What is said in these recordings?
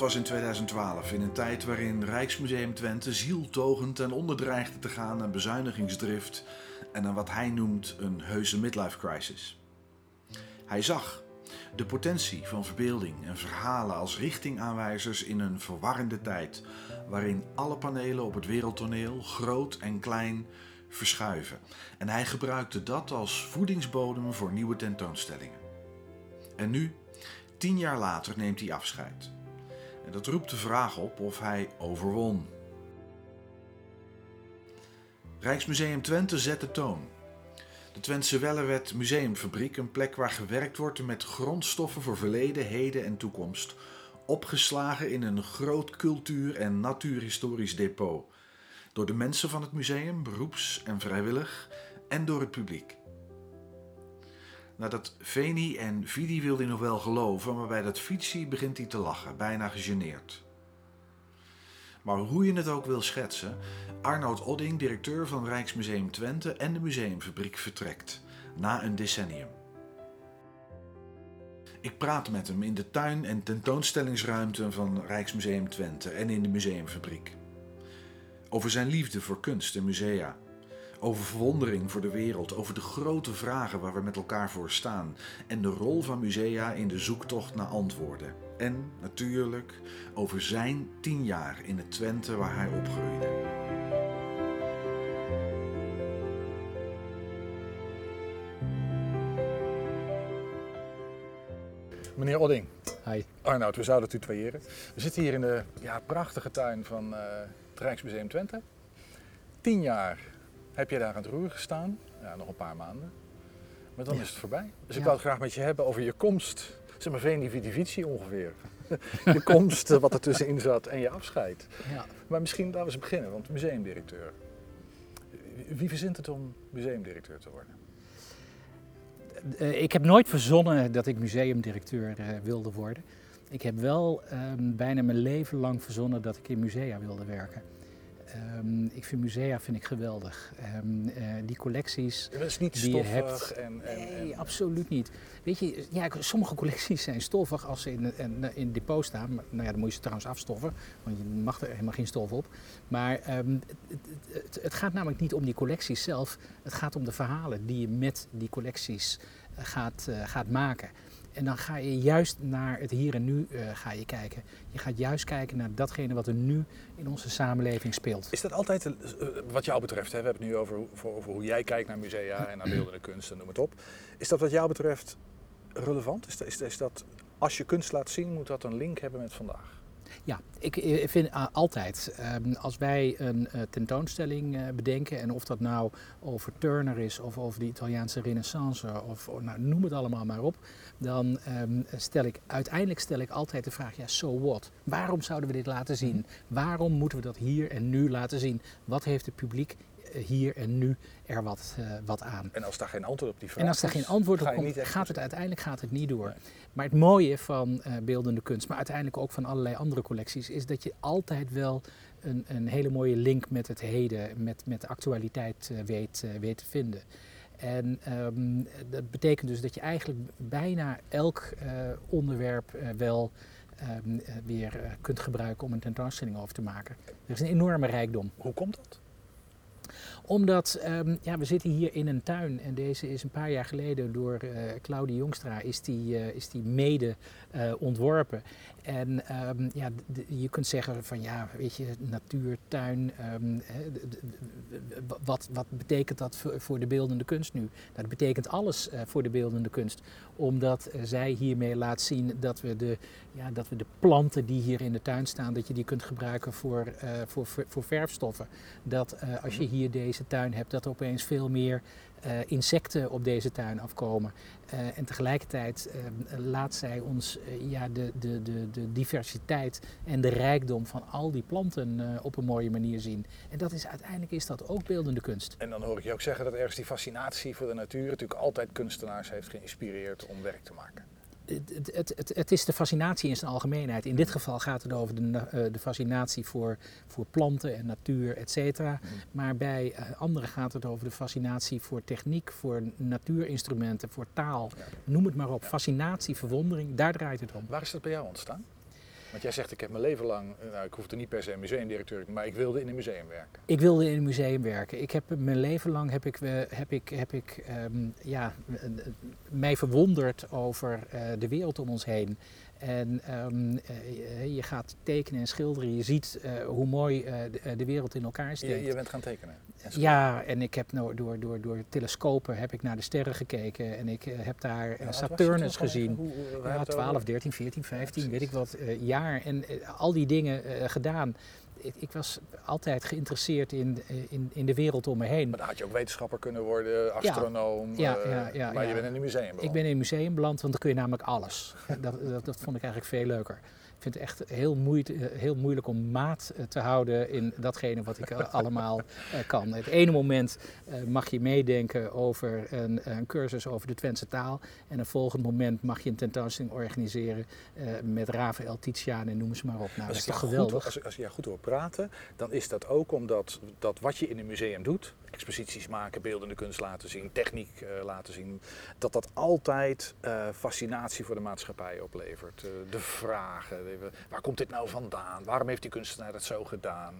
Dat was in 2012, in een tijd waarin Rijksmuseum Twente zieltogend ten onder dreigde te gaan aan bezuinigingsdrift en aan wat hij noemt een heuse midlife crisis. Hij zag de potentie van verbeelding en verhalen als richtingaanwijzers in een verwarrende tijd, waarin alle panelen op het wereldtoneel, groot en klein, verschuiven. En hij gebruikte dat als voedingsbodem voor nieuwe tentoonstellingen. En nu, tien jaar later, neemt hij afscheid. Dat roept de vraag op of hij overwon. Rijksmuseum Twente zet de toon. De Twentse Wellewet Museumfabriek, een plek waar gewerkt wordt met grondstoffen voor verleden, heden en toekomst, opgeslagen in een groot cultuur- en natuurhistorisch depot. Door de mensen van het museum, beroeps en vrijwillig, en door het publiek. Nadat Veni en Vidi wilde hij nog wel geloven, maar bij dat fietsie begint hij te lachen, bijna gegeneerd. Maar hoe je het ook wil schetsen, Arnoud Odding, directeur van Rijksmuseum Twente en de museumfabriek, vertrekt na een decennium. Ik praat met hem in de tuin en tentoonstellingsruimte van Rijksmuseum Twente en in de museumfabriek. Over zijn liefde voor kunst en musea. Over verwondering voor de wereld, over de grote vragen waar we met elkaar voor staan en de rol van musea in de zoektocht naar antwoorden. En natuurlijk over zijn tien jaar in het Twente waar hij opgroeide. Meneer Odding, Hi. Arnoud, we zouden het tutoyeren. We zitten hier in de ja, prachtige tuin van eh, het Rijksmuseum Twente. Tien jaar heb je daar aan het roer gestaan. Ja, nog een paar maanden. Maar dan Ja. is het voorbij. Dus ik Ja. wou het graag met je hebben over je komst. Zeg maar ongeveer. je komst, eh, wat er tussenin zat en je afscheid. Ja. Maar misschien laten we eens beginnen, want museumdirecteur. Wie verzint het om museumdirecteur te worden? Eh, ik heb nooit verzonnen dat ik museumdirecteur eh, wilde worden. Ik heb wel ehm, bijna mijn leven lang verzonnen dat ik in musea wilde werken. Ehm, ik vind musea vind ik geweldig. Ehm, eh, die collecties. Dat is niet Die je hebt. en, en, Nee, en absoluut niet. Weet je, ja, sommige collecties zijn stoffig als ze in, in, in het depot staan. Maar, nou ja, dan moet je ze trouwens afstoffen, want je mag er helemaal geen stof op. Maar ehm, het, het, het, gaat namelijk niet om die collecties zelf. Het gaat om de verhalen die je met die collecties eh, gaat, eh, gaat maken. En dan ga je juist naar het hier en nu eh, ga je kijken. Je gaat juist kijken naar datgene wat er nu in onze samenleving speelt. Is dat altijd, eh, wat jou betreft, hè, we hebben het nu over, over hoe jij kijkt naar musea en naar beeldende kunst en noem het op. Is dat wat jou betreft relevant? Is is, is dat, als je kunst laat zien, moet dat een link hebben met vandaag? Ja, ik eh, vind eh, altijd, ehm, als wij een eh, tentoonstelling bedenken, en of dat nou over Turner is of over de Italiaanse Renaissance, of of, nou, noem het allemaal maar op, dan ehm, stel ik uiteindelijk stel ik altijd de vraag: ja, so what? Waarom zouden we dit laten zien? Waarom moeten we dat hier en nu laten zien? Wat heeft het publiek hier en nu er wat, eh, wat aan? En als daar geen antwoord op die vraag En als daar geen antwoord op komt, gaat het uiteindelijk gaat het niet door. Nee. Maar het mooie van eh, beeldende kunst, maar uiteindelijk ook van allerlei andere collecties, is dat je altijd wel een, een hele mooie link met het heden, met, met de actualiteit eh, weet, weet te vinden. En ehm, dat betekent dus dat je eigenlijk bijna elk onderwerp wel ehm, eh, weer kunt gebruiken om een tentoonstelling over te maken. Er is een enorme rijkdom Hoe komt dat? Omdat ehm, ja, we zitten hier in een tuin en deze is een paar jaar geleden door eh Claudie Jongstra is die, eh, is die mede eh, ontworpen. En ehm, ja, je kunt zeggen van ja, weet je, natuur, tuin, ehm, wat, wat betekent dat voor, de beeldende kunst nu? Nou, dat betekent alles eh, voor de beeldende kunst, omdat eh, zij hiermee laat zien dat we, de, ja, dat we de planten die hier in de tuin staan, dat je die kunt gebruiken voor, voor, voor verfstoffen. Dat als je hier deze tuin hebt, dat er opeens veel meer insecten op deze tuin afkomen. Eh, en tegelijkertijd eh, laat zij ons eh, ja, de, de, de, de diversiteit en de rijkdom van al die planten eh, op een mooie manier zien. En dat is uiteindelijk is dat ook beeldende kunst. En dan hoor ik je ook zeggen dat ergens die fascinatie voor de natuur natuurlijk altijd kunstenaars heeft geïnspireerd om werk te maken. Het, het, het, het, is de fascinatie in zijn algemeenheid. In dit geval gaat het over de, uh, de fascinatie voor, voor planten en natuur, et cetera. Mm. Maar bij uh, anderen gaat het over de fascinatie voor techniek, voor natuurinstrumenten, voor taal. Noem het maar op. Fascinatie, verwondering, daar draait het om. Waar is dat bij jou ontstaan? Want jij zegt, ik heb mijn leven lang, nou, ik hoefde niet per se een museumdirecteur, maar ik wilde in een museum werken. Ik wilde in een museum werken. Ik heb mijn leven lang heb ik, heb ik, heb ik um, ja, mij verwonderd over uh, de wereld om ons heen. En um, uh, je gaat tekenen en schilderen. Je ziet uh, hoe mooi de, de, wereld in elkaar steekt. Je, je bent gaan tekenen? Ja, en ik heb door, door, door telescopen heb ik naar de sterren gekeken. En ik heb daar Saturnus gezien. Hoe, hoe, ja, 12, 13, 14, 15, ja, weet ik wat, jaar. En al die dingen gedaan ik, was altijd geïnteresseerd in, in, in de wereld om me heen. Maar dan had je ook wetenschapper kunnen worden, astronoom. Ja, ja, ja, maar je bent in een museum beland. Ik ben in een museum beland, want dan kun je namelijk alles. dat, dat, dat vond ik eigenlijk veel leuker. Ik vind het echt heel, moeite, eh, heel moeilijk om maat eh, te houden in datgene wat ik eh, allemaal kan. Het ene moment mag je meedenken over een, een, cursus over de Twentse taal. En een volgend moment mag je een tentoonstelling organiseren met Rafael Titiaan en noem ze maar op. Nou, dat is toch geweldig. als, als je goed hoort praten, dan is dat ook omdat dat wat je in een museum doet, exposities maken, beeldende kunst laten zien, techniek uh, laten zien, dat dat altijd uh, fascinatie voor de maatschappij oplevert. Uh, de vragen, waar komt dit nou vandaan? Waarom heeft die kunstenaar dat zo gedaan?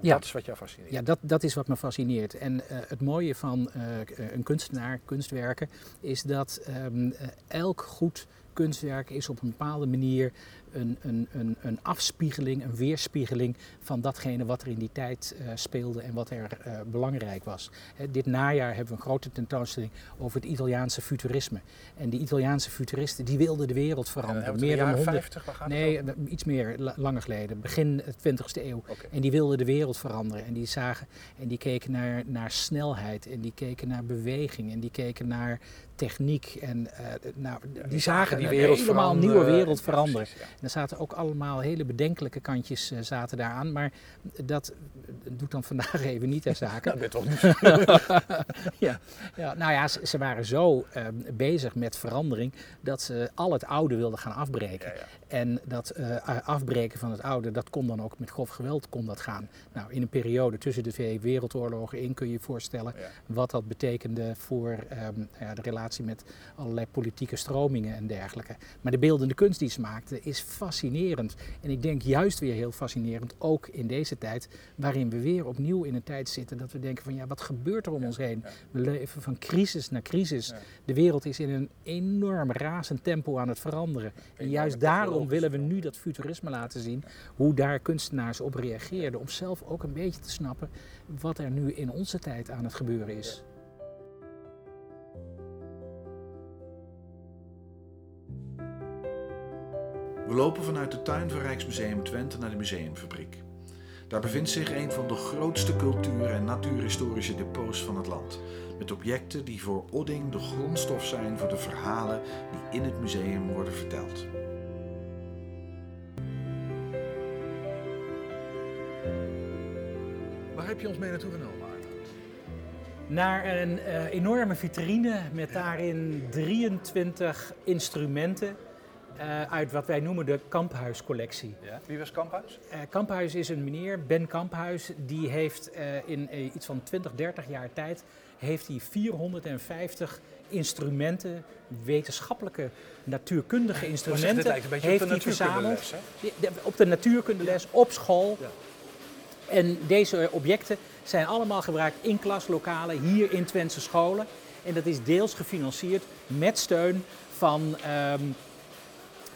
Ja. Dat is wat jou fascineert. Ja, dat, dat is wat me fascineert. En het mooie van een kunstenaar, kunstwerken, is dat um, elk goed kunstwerk is op een bepaalde manier een, een, een, een afspiegeling, een weerspiegeling van datgene wat er in die tijd uh, speelde en wat er uh, belangrijk was. He, dit najaar hebben we een grote tentoonstelling over het Italiaanse futurisme. En die Italiaanse futuristen die wilden de wereld veranderen. meer dan 100. 50, nee, iets meer, langer geleden, begin 20e eeuw. Okay. En die wilden de wereld veranderen. En die zagen en die keken naar, naar snelheid en die keken naar beweging en die keken naar techniek. En uh, nou, die zagen die wereld helemaal nieuwe wereld veranderen. Ja, precies, er zaten ook allemaal hele bedenkelijke kantjes uh, zaten daaraan. Maar dat doet dan vandaag even niet ter zake. dat toch niet. ja, ja, nou ja, ze, ze waren zo uh, bezig met verandering dat ze al het oude wilden gaan afbreken. Ja, en dat uh, afbreken van het oude, dat kon dan ook met grof geweld kon dat gaan. Nou, in een periode tussen de twee wereldoorlogen in kun je je voorstellen wat dat betekende voor um, de relatie met allerlei politieke stromingen en dergelijke. Maar de beeldende kunst die ze maakten is fascinerend. En ik denk juist weer heel fascinerend, ook in deze tijd, waarin we weer opnieuw in een tijd zitten dat we denken van ja, wat gebeurt er om ons heen? We leven van crisis naar crisis. De wereld is in een enorm razend tempo aan het veranderen. En juist daarom willen we nu dat futurisme laten zien, hoe daar kunstenaars op reageerden, om zelf ook een beetje te snappen wat er nu in onze tijd aan het gebeuren is. We lopen vanuit de tuin van Rijksmuseum Twente naar de museumfabriek. Daar bevindt zich een van de grootste cultuur- en natuurhistorische depots van het land. Met objecten die voor Odding de grondstof zijn voor de verhalen die in het museum worden verteld. Waar heb je ons mee naartoe genomen, Naar een uh, enorme vitrine met daarin 23 instrumenten uh, uit wat wij noemen de Kamphuiscollectie. Ja. Wie was Kamphuis? Uh, Kamphuis is een meneer, Ben Kamphuis, die heeft uh, in iets van 20, 30 jaar tijd heeft hij 450 instrumenten, wetenschappelijke, natuurkundige instrumenten, heeft hij verzameld. op de natuurkundeles, op school. Ja. En deze objecten zijn allemaal gebruikt in klaslokalen, hier in Twentse scholen. En dat is deels gefinancierd met steun van um,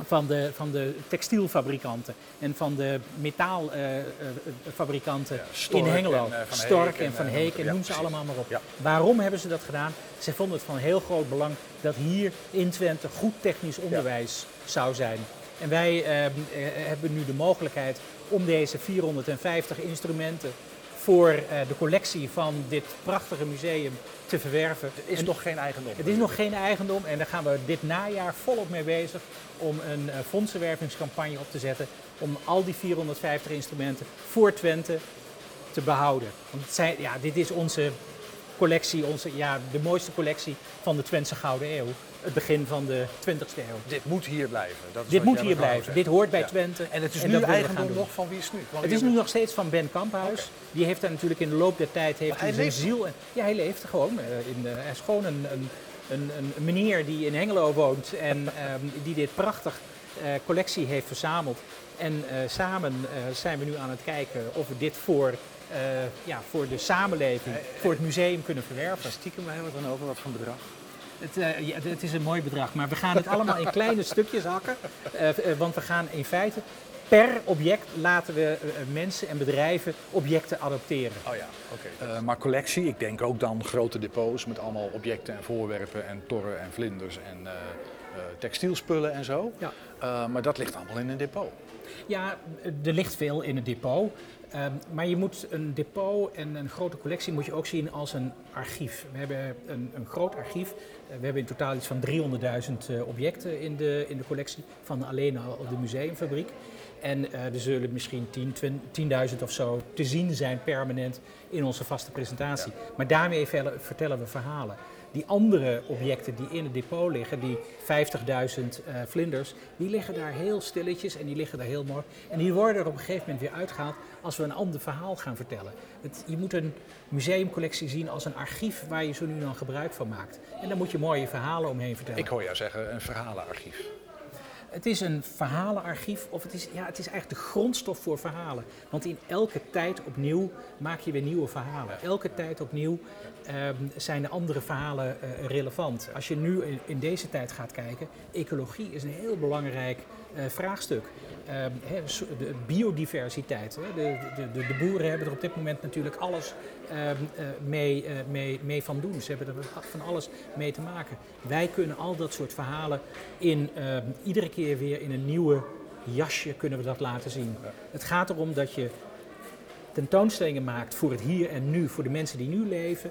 van de, van de textielfabrikanten en van de metaalfabrikanten uh, uh, in Hengelo. En, uh, Stork en, Van Heek en, noem ze allemaal maar op. Ja. Waarom hebben ze dat gedaan? Ze vonden het van heel groot belang dat hier in Twente goed technisch onderwijs zou zijn. En wij hebben nu de mogelijkheid om deze 450 instrumenten voor de collectie van dit prachtige museum te verwerven. Het is en nog geen eigendom. Het is nog geen eigendom en daar gaan we dit najaar volop mee bezig om een uh, fondsenwervingscampagne op te zetten om al die 450 instrumenten voor Twente te behouden. Want zijn, ja, dit is onze collectie, onze, ja, de mooiste collectie van de Twentse Gouden Eeuw. Het begin van de 20e eeuw. Dit moet hier blijven. Dat is Dit moet hier blijven. zegt. Dit hoort bij Ja. Twente. En het is dat nu eigendom nog van wie is nu? Want Het is nu nog steeds van Ben Kamphuis. Die heeft daar natuurlijk in de loop der tijd heeft hij zijn ziel. En, ja, hij leeft gewoon. eh, in, de- hij is gewoon een, een, een, een meneer die in Hengelo woont en ehm, die dit prachtig eh, collectie heeft verzameld. En eh, samen eh, zijn we nu aan het kijken of we dit voor, eh, ja, voor de samenleving, voor het museum kunnen verwerven. Stiekem hebben we het dan over wat voor bedrag? Het, eh, ja, het is een mooi bedrag, maar we gaan het allemaal in kleine stukjes hakken. Eh, eh, want we gaan in feite per object laten we mensen en bedrijven objecten adopteren. Oh ja, oké. Maar collectie, ik denk ook dan grote depots met allemaal objecten en voorwerpen en torren en vlinders en textielspullen en zo. Ja. Maar dat ligt allemaal in een depot. Ja, er ligt veel in het depot. Ehm, maar je moet een depot en een grote collectie moet je ook zien als een archief. We hebben een, een groot archief. Eh, we hebben in totaal iets van 300.000 eh, objecten in de, in de collectie van alleen al de museumfabriek. En eh, er zullen misschien 10, 20 10.000 of zo te zien zijn permanent in onze vaste presentatie. Maar daarmee vertellen we verhalen. Die andere objecten die in het depot liggen, die 50.000 eh, vlinders, die liggen daar heel stilletjes en die liggen daar heel mooi. En die worden er op een gegeven moment weer uitgehaald als we een ander verhaal gaan vertellen. Het, je moet een museumcollectie zien als een archief waar je zo nu dan gebruik van maakt. En daar moet je mooie verhalen omheen vertellen. Ik hoor jou zeggen een verhalenarchief. Het is een verhalenarchief, of het is, ja, het is eigenlijk de grondstof voor verhalen. Want in elke tijd opnieuw maak je weer nieuwe verhalen. Elke tijd opnieuw ehm, zijn de andere verhalen eh, relevant. Als je nu in, in deze tijd gaat kijken, ecologie is een heel belangrijk vraagstuk. Ehm, de biodiversiteit. De, de, de boeren hebben er op dit moment natuurlijk alles ehm, eh, mee, eh, mee, mee van doen. Ze hebben er van alles mee te maken. Wij kunnen al dat soort verhalen in, ehm, iedere keer weer in een nieuwe jasje kunnen we dat laten zien. Het gaat erom dat je tentoonstellingen maakt voor het hier en nu, voor de mensen die nu leven.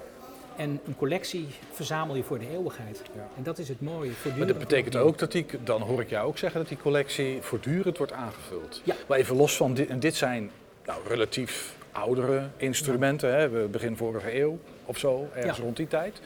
En een collectie verzamel je voor de eeuwigheid. Ja. En dat is het mooie. Maar dat betekent ook dat die, dan hoor ik jou ook zeggen dat die collectie voortdurend wordt aangevuld. Ja. Maar even los van, dit, en dit zijn nou, relatief oudere instrumenten, hè, we begin vorige eeuw of zo, ergens Ja. rond die tijd.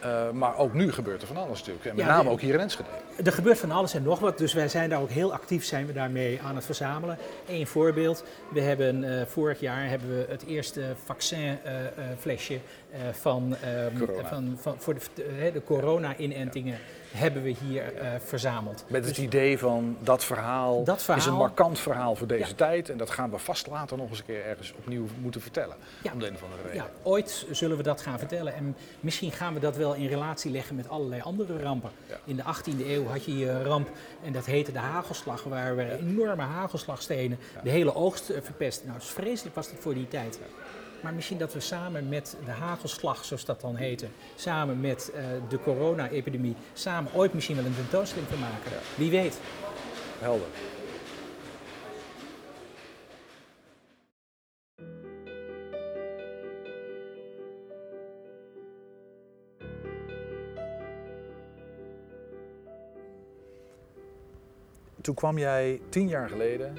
Eh, maar ook nu gebeurt er van alles natuurlijk. En met Ja, name ook hier in Enschede. Er gebeurt van alles en nog wat, dus wij zijn daar ook heel actief zijn we daarmee aan het verzamelen. Eén voorbeeld, we hebben eh, vorig jaar hebben we het eerste vaccinflesje eh van, ehm, van, van, voor de, de, de corona-inentingen hebben we hier eh, verzameld. Met het Dus idee van dat verhaal, Dat is een markant verhaal voor deze Ja. tijd. En dat gaan we vast later nog eens een keer ergens opnieuw moeten vertellen. Ja. Om de een of andere reden. Ja, ooit zullen we dat gaan vertellen en misschien gaan we dat wel in relatie leggen met allerlei andere rampen. In de 18e eeuw had je hier een ramp en dat heette de hagelslag, waar we enorme hagelslagstenen de hele oogst eh, verpesten. Nou, vreselijk was dat voor die tijd. Maar misschien dat we samen met de hagelslag, zoals dat dan heette, samen met eh, de corona-epidemie, samen ooit misschien wel een tentoonstelling van maken. Wie weet. Helder. Toen kwam jij tien jaar geleden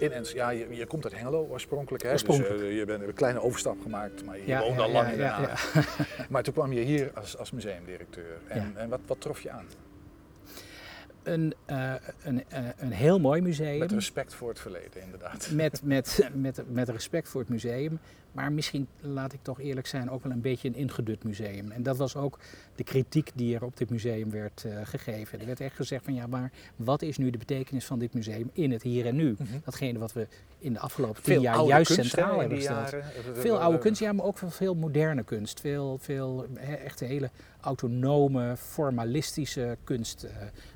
in Ens. Ja, je, je komt uit Hengelo oorspronkelijk. Hè? Oorspronkelijk. Dus je bent een kleine overstap gemaakt, maar je Ja, woonde ja, al lang ja, in. Maar toen kwam je hier als, als museumdirecteur. En, Ja. en wat, wat trof je aan? Een, eh, een, eh, een heel mooi museum. Met respect voor het verleden, inderdaad. met, met, met, met respect voor het museum. Maar misschien, laat ik toch eerlijk zijn, ook wel een beetje een ingedut museum. En dat was ook de kritiek die er op dit museum werd eh, gegeven. Er werd echt gezegd van ja, maar wat is nu de betekenis van dit museum in het hier en nu? Mhm. Datgene wat we in de afgelopen tien Veel jaar juist centraal hebben gesteld. Veel oude kunst, ja, maar ook veel, moderne kunst. Veel, veel hè, echt hele autonome, formalistische kunst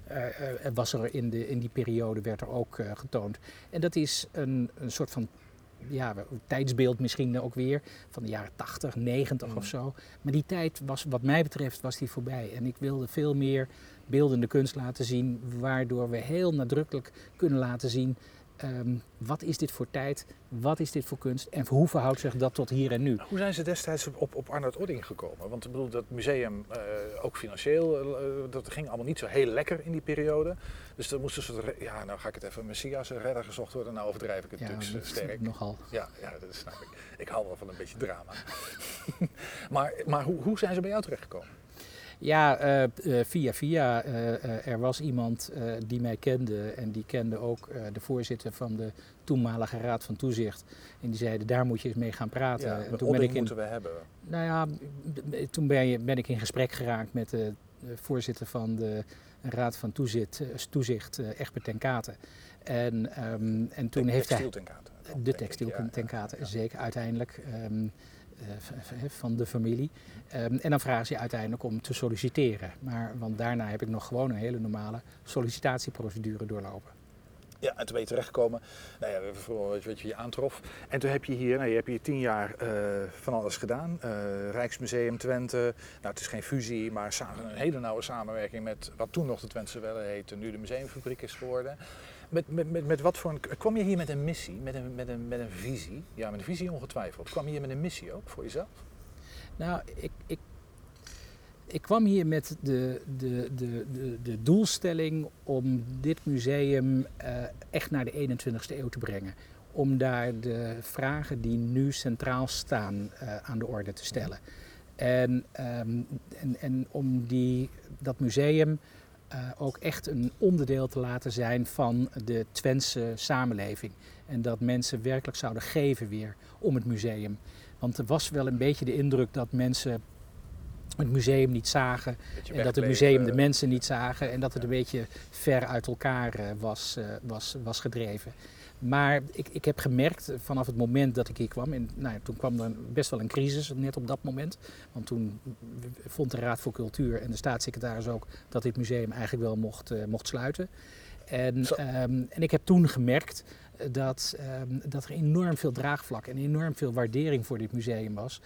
eh, eh, was er in, de, in die periode, werd er ook getoond. En dat is een, een soort van ja, tijdsbeeld misschien ook weer van de jaren 80, 90 Mhm. of zo. Maar die tijd was, wat mij betreft, was die voorbij. En ik wilde veel meer beeldende kunst laten zien, waardoor we heel nadrukkelijk kunnen laten zien ehm, wat is dit voor tijd, wat is dit voor kunst en hoe verhoudt zich dat tot hier en nu? Hoe zijn ze destijds op, op Arnold Odding gekomen? Want ik bedoel, dat museum, uh, ook financieel, uh, dat ging allemaal niet zo heel lekker in die periode. Dus er moest een soort, ja, nou ga ik het even, Messias, een redder gezocht worden. Nou overdrijf ik het ja, natuurlijk sterk. Nogal. Ja, ja, dat snap ik. Ik hou wel van een beetje drama. maar maar hoe, hoe zijn ze bij jou terechtgekomen? Ja, uh, via via. Uh, er was iemand die mij kende en die kende ook de voorzitter van de toenmalige Raad van Toezicht. En die zeiden, daar moet je eens mee gaan praten. Ja, en toen ben ik in, moeten we hebben. Nou ja, toen ben, je, ben ik in gesprek geraakt met de voorzitter van de Raad van Toezicht, toezicht Egbert ten Katen. En, um, en toen de heeft hij... De textiel ten Katen, zeker uiteindelijk. Um, van de familie. Um, en dan vragen ze je uiteindelijk om te solliciteren. Maar, want daarna heb ik nog gewoon een hele normale sollicitatieprocedure doorlopen. Ja, en toen ben je terechtgekomen, nou ja, wat je je aantrof. En toen heb je hier, nou, je hebt hier tien jaar uh, van alles gedaan. Rijksmuseum Twente, nou het is geen fusie, maar samen, een hele nauwe samenwerking met wat toen nog de Twentse Welle heette, nu de museumfabriek is geworden. Met, met, met, met wat voor een, kwam je hier met een missie, met een, met, een, met een visie? Ja, met een visie ongetwijfeld. Kwam je hier met een missie ook voor jezelf? Nou, ik, ik, ik kwam hier met de, de, de, de, de doelstelling om dit museum uh, echt naar de 21ste eeuw te brengen. Om daar de vragen die nu centraal staan uh, aan de orde te stellen. En, um, en, en om die, dat museum ook echt een onderdeel te laten zijn van de Twentse samenleving. En dat mensen werkelijk zouden geven weer om het museum. Want er was wel een beetje de indruk dat mensen het museum niet zagen. En dat het museum de mensen niet zagen. En dat het een beetje ver uit elkaar uh, was, was, was gedreven. Maar ik, ik heb gemerkt vanaf het moment dat ik hier kwam, en nou, toen kwam er best wel een crisis net op dat moment. Want toen vond de Raad voor Cultuur en de staatssecretaris ook dat dit museum eigenlijk wel mocht, uh, mocht sluiten. En, um, en ik heb toen gemerkt dat, um, dat er enorm veel draagvlak en enorm veel waardering voor dit museum was.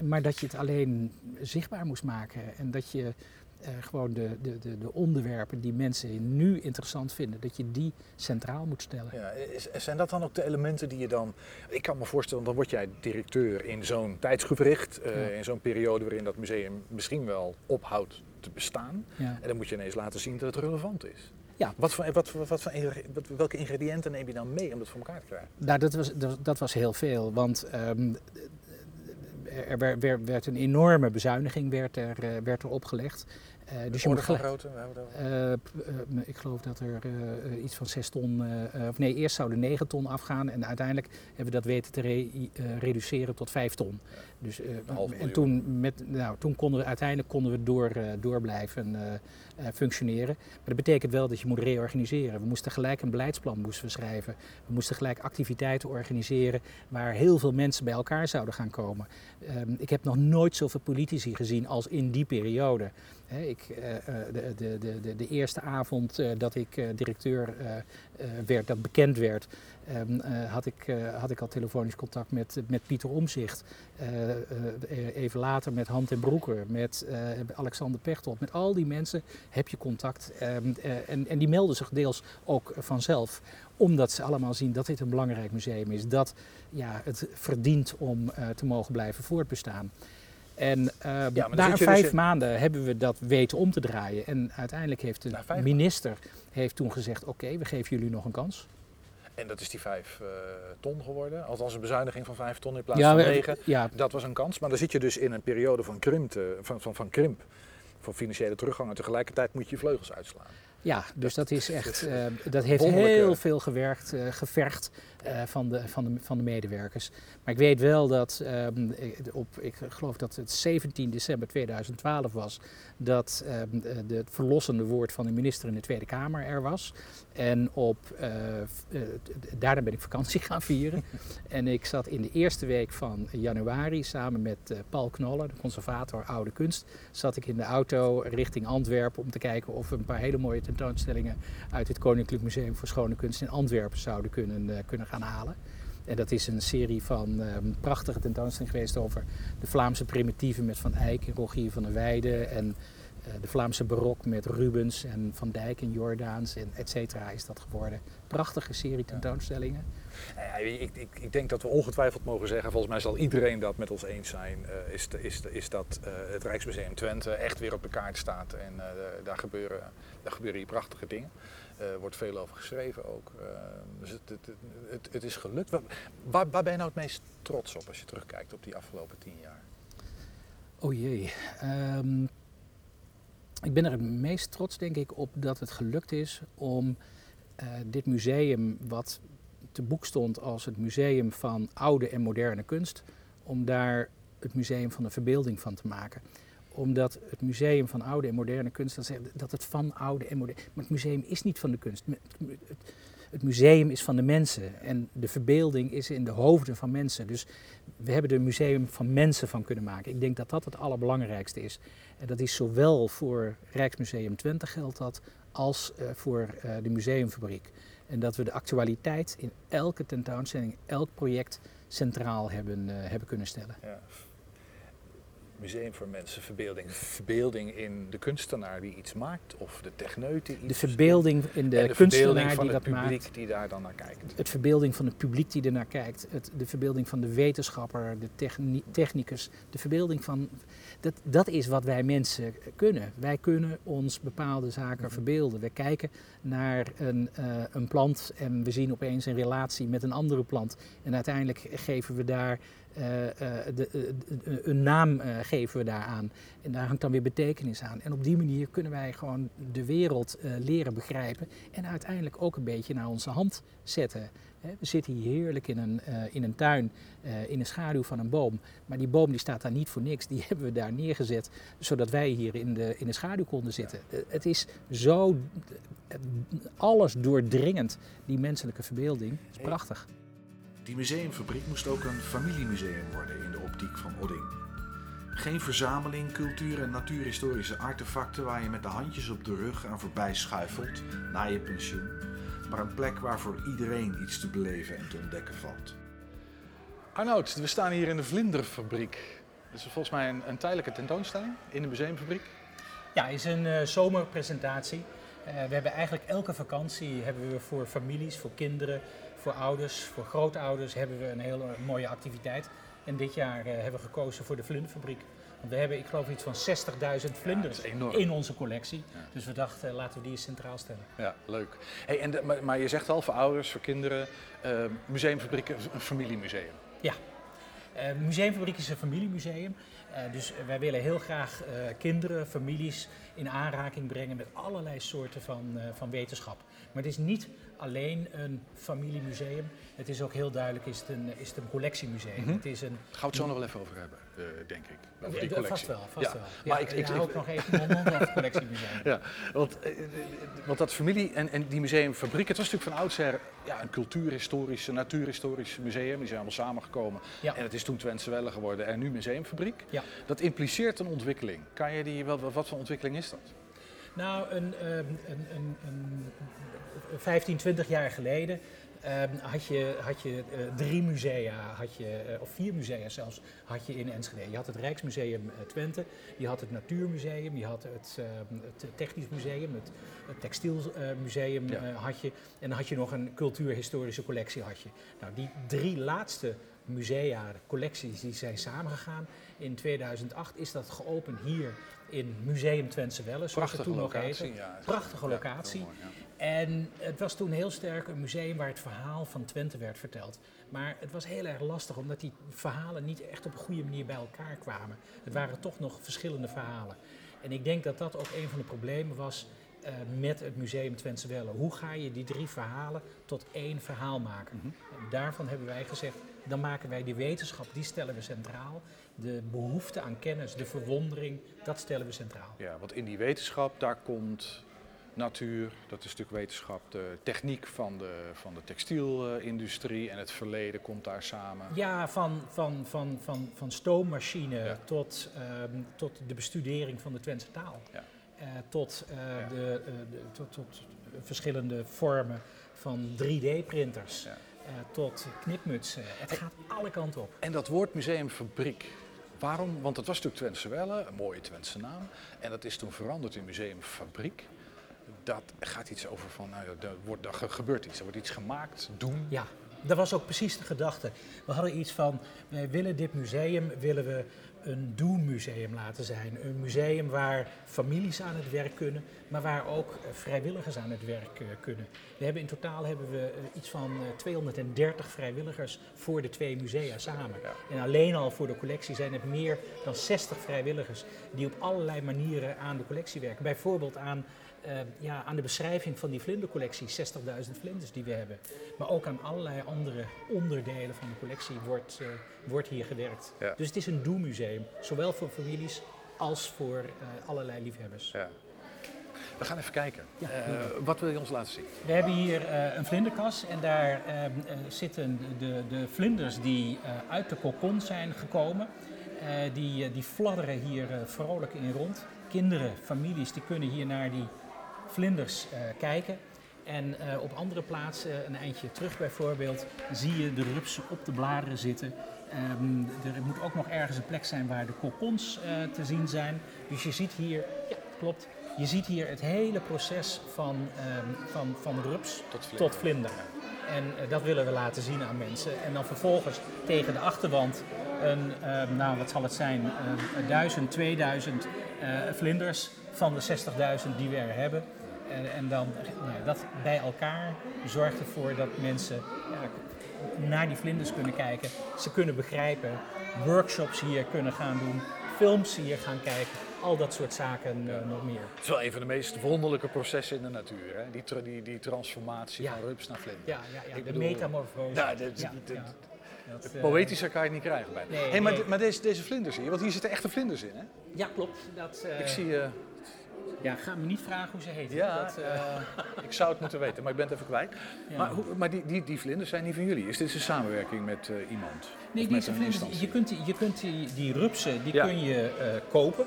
Um, maar dat je het alleen zichtbaar moest maken en dat je uh, gewoon de, de, de, de, onderwerpen die mensen nu interessant vinden, dat je die centraal moet stellen. Ja, zijn dat dan ook de elementen die je dan. Ik kan me voorstellen, dan word jij directeur in zo'n tijdsgevricht, uh, ja. in zo'n periode waarin dat museum misschien wel ophoudt te bestaan. Ja. En dan moet je ineens laten zien dat het relevant is. Ja. Wat voor, wat, wat, welke ingrediënten neem je dan mee om dat voor elkaar te krijgen? Nou, dat was, dat, dat was heel veel. Want um, er werd, werd, een enorme bezuiniging werd er, uh, werd er opgelegd. Uh, dus je moet grootte? Uh, ik geloof dat er uh, iets van 6 ton, of nee, eerst zouden 9 ton afgaan en uiteindelijk hebben we dat weten te re reduceren tot 5 ton. Dus, en toen, met, nou, toen konden we uiteindelijk konden we door, door blijven functioneren. Maar dat betekent wel dat je moet reorganiseren. We moesten gelijk een beleidsplan moesten we schrijven. We moesten gelijk activiteiten organiseren waar heel veel mensen bij elkaar zouden gaan komen. Um, ik heb nog nooit zoveel politici gezien als in die periode. He, ik, de, de, de, de, eerste avond dat ik directeur werd, dat bekend werd, um, had, ik, had ik al telefonisch contact met, met Pieter Omzicht. even later met Hand en Broeker, met Alexander Pechtold. Met al die mensen heb je contact. Um, en, en die melden zich deels ook vanzelf omdat ze allemaal zien dat dit een belangrijk museum is. Dat ja, het verdient om te mogen blijven voortbestaan. En uh, ja, na vijf dus in... maanden hebben we dat weten om te draaien. En uiteindelijk heeft de minister heeft toen gezegd: Oké, okay, we geven jullie nog een kans. En dat is die vijf uh, ton geworden. Althans een bezuiniging van vijf ton in plaats ja, van negen. Ja. Dat was een kans. Maar dan zit je dus in een periode van, krimp, van, van, van krimp. Van financiële teruggang. En tegelijkertijd moet je je vleugels uitslaan. Ja, dus dat is echt, uh, dat heeft heel veel gewerkt, uh, gevergd uh, van, de, van, de, van de medewerkers. Maar ik weet wel dat um, op, ik geloof dat het 17 december 2012 was, dat um, de, het verlossende woord van de minister in de Tweede Kamer er was. En op, daarna ben ik vakantie gaan vieren. en ik zat in de eerste week van januari samen met Paul Knoller, de conservator Oude Kunst, zat ik in de auto richting Antwerpen om te kijken of we een paar hele mooie tentoonstellingen uit het Koninklijk Museum voor Schone Kunst in Antwerpen zouden kunnen, uh, kunnen gaan halen. En dat is een serie van um, prachtige tentoonstellingen geweest over de Vlaamse primitieven met Van Eyck en Rogier van der Weijden. En de Vlaamse barok met Rubens en Van Dijk en Jordaans en et cetera is dat geworden. Prachtige serie tentoonstellingen. Ja, ik, ik, ik, denk dat we ongetwijfeld mogen zeggen, volgens mij zal iedereen dat met ons eens zijn, uh, is, is, is dat uh, het Rijksmuseum Twente echt weer op de kaart staat. En daar, gebeuren, daar gebeuren hier prachtige dingen. Er wordt veel over geschreven ook. dus het, het, het, is gelukt. Waar, ben je nou het meest trots op als je terugkijkt op die afgelopen tien jaar? Oh jee. Um, ik ben er het meest trots, denk ik, op dat het gelukt is om dit museum, wat te boek stond als het museum van oude en moderne kunst, om daar het museum van de verbeelding van te maken. Omdat het museum van oude en moderne kunst, dat, zegt, dat het van oude en moderne... Maar het museum is niet van de kunst. Het museum is van de mensen en de verbeelding is in de hoofden van mensen. Dus we hebben er een museum van mensen van kunnen maken. Ik denk dat dat het allerbelangrijkste is. En dat is zowel voor Rijksmuseum Twente geldt dat, als uh, voor uh, de museumfabriek. En dat we de actualiteit in elke tentoonstelling, elk project centraal hebben, uh, hebben kunnen stellen. Ja. Museum voor mensen, verbeelding. Verbeelding in de kunstenaar die iets maakt of de techneut die iets De verbeelding in de, de kunstenaar van die het dat publiek maakt. die daar dan naar kijkt. Het verbeelding van het publiek die ernaar kijkt. Het, de verbeelding van de wetenschapper, de techni technicus. De verbeelding van... Dat, dat is wat wij mensen kunnen. Wij kunnen ons bepaalde zaken Mhm. verbeelden. We kijken naar een, uh, een plant en we zien opeens een relatie met een andere plant. En uiteindelijk geven we daar de, een naam geven we daaraan. En daar hangt dan weer betekenis aan. En op die manier kunnen wij gewoon de wereld leren begrijpen. En uiteindelijk ook een beetje naar onze hand zetten. We zitten hier heerlijk in een, in een tuin, in de schaduw van een boom. Maar die boom die staat daar niet voor niks. Die hebben we daar neergezet, zodat wij hier in de, in de schaduw konden zitten. Het is zo alles doordringend, die menselijke verbeelding. Het is prachtig. Die museumfabriek moest ook een familiemuseum worden in de optiek van Odding. Geen verzameling cultuur- en natuurhistorische artefacten waar je met de handjes op de rug aan voorbij schuifelt na je pensioen maar een plek waar voor iedereen iets te beleven en te ontdekken valt. Arnoud, we staan hier in de Vlinderfabriek. Dat is volgens mij een, een tijdelijke tentoonstelling in de museumfabriek. Ja, het is een uh, zomerpresentatie. Uh, we hebben eigenlijk elke vakantie hebben we voor families, voor kinderen, voor ouders, voor grootouders hebben we een hele mooie activiteit. En dit jaar uh, hebben we gekozen voor de Vlinderfabriek. Want we hebben, ik geloof, iets van 60.000 vlinders ja, in onze collectie. Ja. Dus we dachten, laten we die eens centraal stellen. Ja, leuk. Hey, en de, maar, maar, je zegt al, voor ouders, voor kinderen, uh, museumfabriek, een familiemuseum. Ja, uh, Museumfabriek is een familiemuseum. Dus wij willen heel graag kinderen, families in aanraking brengen met allerlei soorten van, van wetenschap. Maar het is niet alleen een familiemuseum. Het is ook heel duidelijk is het een, is het een collectiemuseum. Mm -hmm. het is een, Gaan we het zo nog wel even over hebben, uh, denk ik. Over die collectie. Vast wel, vast ja. wel. Ja, maar ik, ik, ik hou ook nog even mijn mond collectiemuseum. Ja, want, uh, want dat familie en, en die museumfabriek, het was natuurlijk van oudsher ja, een cultuurhistorisch, natuurhistorisch museum. Die zijn allemaal samengekomen. Ja. En het is toen Twentse Welle geworden en nu museumfabriek. Ja. Dat impliceert een ontwikkeling. Kan je die, wat, wat voor ontwikkeling is dat? Nou, een, een, een, een 15, 20 jaar geleden um, had je, had je uh, drie musea, had je, uh, of vier musea zelfs, had je in Enschede. Je had het Rijksmuseum uh, Twente, je had het Natuurmuseum, je had het, ehm, het Technisch Museum, het, het Textielmuseum Ja. had je. En dan had je nog een cultuurhistorische collectie had je. Nou, die drie laatste musea, collecties, die zijn samengegaan. In 2008 is dat geopend hier in Museum Twentse Welle, zoals het toen nog heette. Ja, Prachtige locatie. mooi. En het was toen heel sterk een museum waar het verhaal van Twente werd verteld. Maar het was heel erg lastig omdat die verhalen niet echt op een goede manier bij elkaar kwamen. Het waren toch nog verschillende verhalen. En ik denk dat dat ook een van de problemen was uh, met het Museum Twentse Welle. Hoe ga je die drie verhalen tot één verhaal maken? Mhm. Daarvan hebben wij gezegd, dan maken wij die wetenschap, die stellen we centraal. De behoefte aan kennis, de verwondering, dat stellen we centraal. Ja, want in die wetenschap, daar komt natuur, dat is natuurlijk wetenschap, de techniek van de, van de textielindustrie en het verleden komt daar samen. Ja, van, van, van, van, van stoommachine Ja. tot, ehm, tot de bestudering van de Twentse taal. Ja. Eh, tot, eh, Ja. de, eh, de- tot, tot verschillende vormen van 3D-printers. Ja. tot knipmutsen. Het gaat alle kanten op. En dat woord museumfabriek, Waarom? Want het was natuurlijk Twentse Welle, een mooie Twentse naam. En dat is toen veranderd in Museum Fabriek. Dat gaat iets over van, nou, er, wordt, er gebeurt iets, er wordt iets gemaakt, doen. Ja, dat was ook precies de gedachte. We hadden iets van, wij willen dit museum, willen we een doenmuseum laten zijn. Een museum waar families aan het werk kunnen, maar waar ook eh, vrijwilligers aan het werk eh, kunnen. We hebben in totaal hebben we eh, iets van 230 vrijwilligers voor de twee musea samen. En alleen al voor de collectie zijn het meer dan 60 vrijwilligers die op allerlei manieren aan de collectie werken. Bijvoorbeeld aan uh, ja, aan de beschrijving van die vlindercollectie, 60.000 vlinders die we hebben. Maar ook aan allerlei andere onderdelen van de collectie wordt, uh, wordt hier gewerkt. Ja. Dus het is een doelmuseum, zowel voor families als voor uh, allerlei liefhebbers. Ja. We gaan even kijken. Ja, wat wil je ons laten zien? We hebben hier een vlinderkas en daar ehm, zitten de, de vlinders die uit de kokon zijn gekomen. die, die fladderen hier vrolijk in rond kinderen, families, die kunnen hier naar die vlinders uh, kijken. En uh, op andere plaatsen, een eindje terug bijvoorbeeld, zie je de rupsen op de bladeren zitten. Um, er moet ook nog ergens een plek zijn waar de kokons uh, te zien zijn. Dus je ziet hier, ja klopt, je ziet hier het hele proces van, um, van, van rups tot vlinder. Tot vlinder. En uh, dat willen we laten zien aan mensen. En dan vervolgens tegen de achterwand een, uh, nou wat zal het zijn, uh, 1000, 2000 vlinders van de 60.000 die we er hebben. En, dan nou, dat bij elkaar zorgt ervoor dat mensen ja, naar die vlinders kunnen kijken. Ze kunnen begrijpen, workshops hier kunnen gaan doen, films hier gaan kijken. Al dat soort zaken uh, nog meer. Het is wel een van de meest wonderlijke processen in de natuur. Hè? Die, tra die, die, transformatie ja. van rups naar vlinder. Ja, ja, ja. de bedoel, metamorfose. De, de, de, dat, uh, Poëtischer kan je het niet krijgen bij. Nee, hey, maar, nee. maar deze, deze vlinders hier, want hier zitten echte vlinders in, hè? Ja, klopt. Dat, uh, ik zie... Ja, ga me niet vragen hoe ze heet. Ja, dat, uh... ik zou het moeten weten, maar ik ben het even kwijt. Ja. Maar, hoe, maar die, die, die vlinders zijn niet van jullie. Is dit een samenwerking met uh, iemand? Nee, deze vlinders, je kunt, je kunt die, die rupsen die ja. kun je uh, kopen.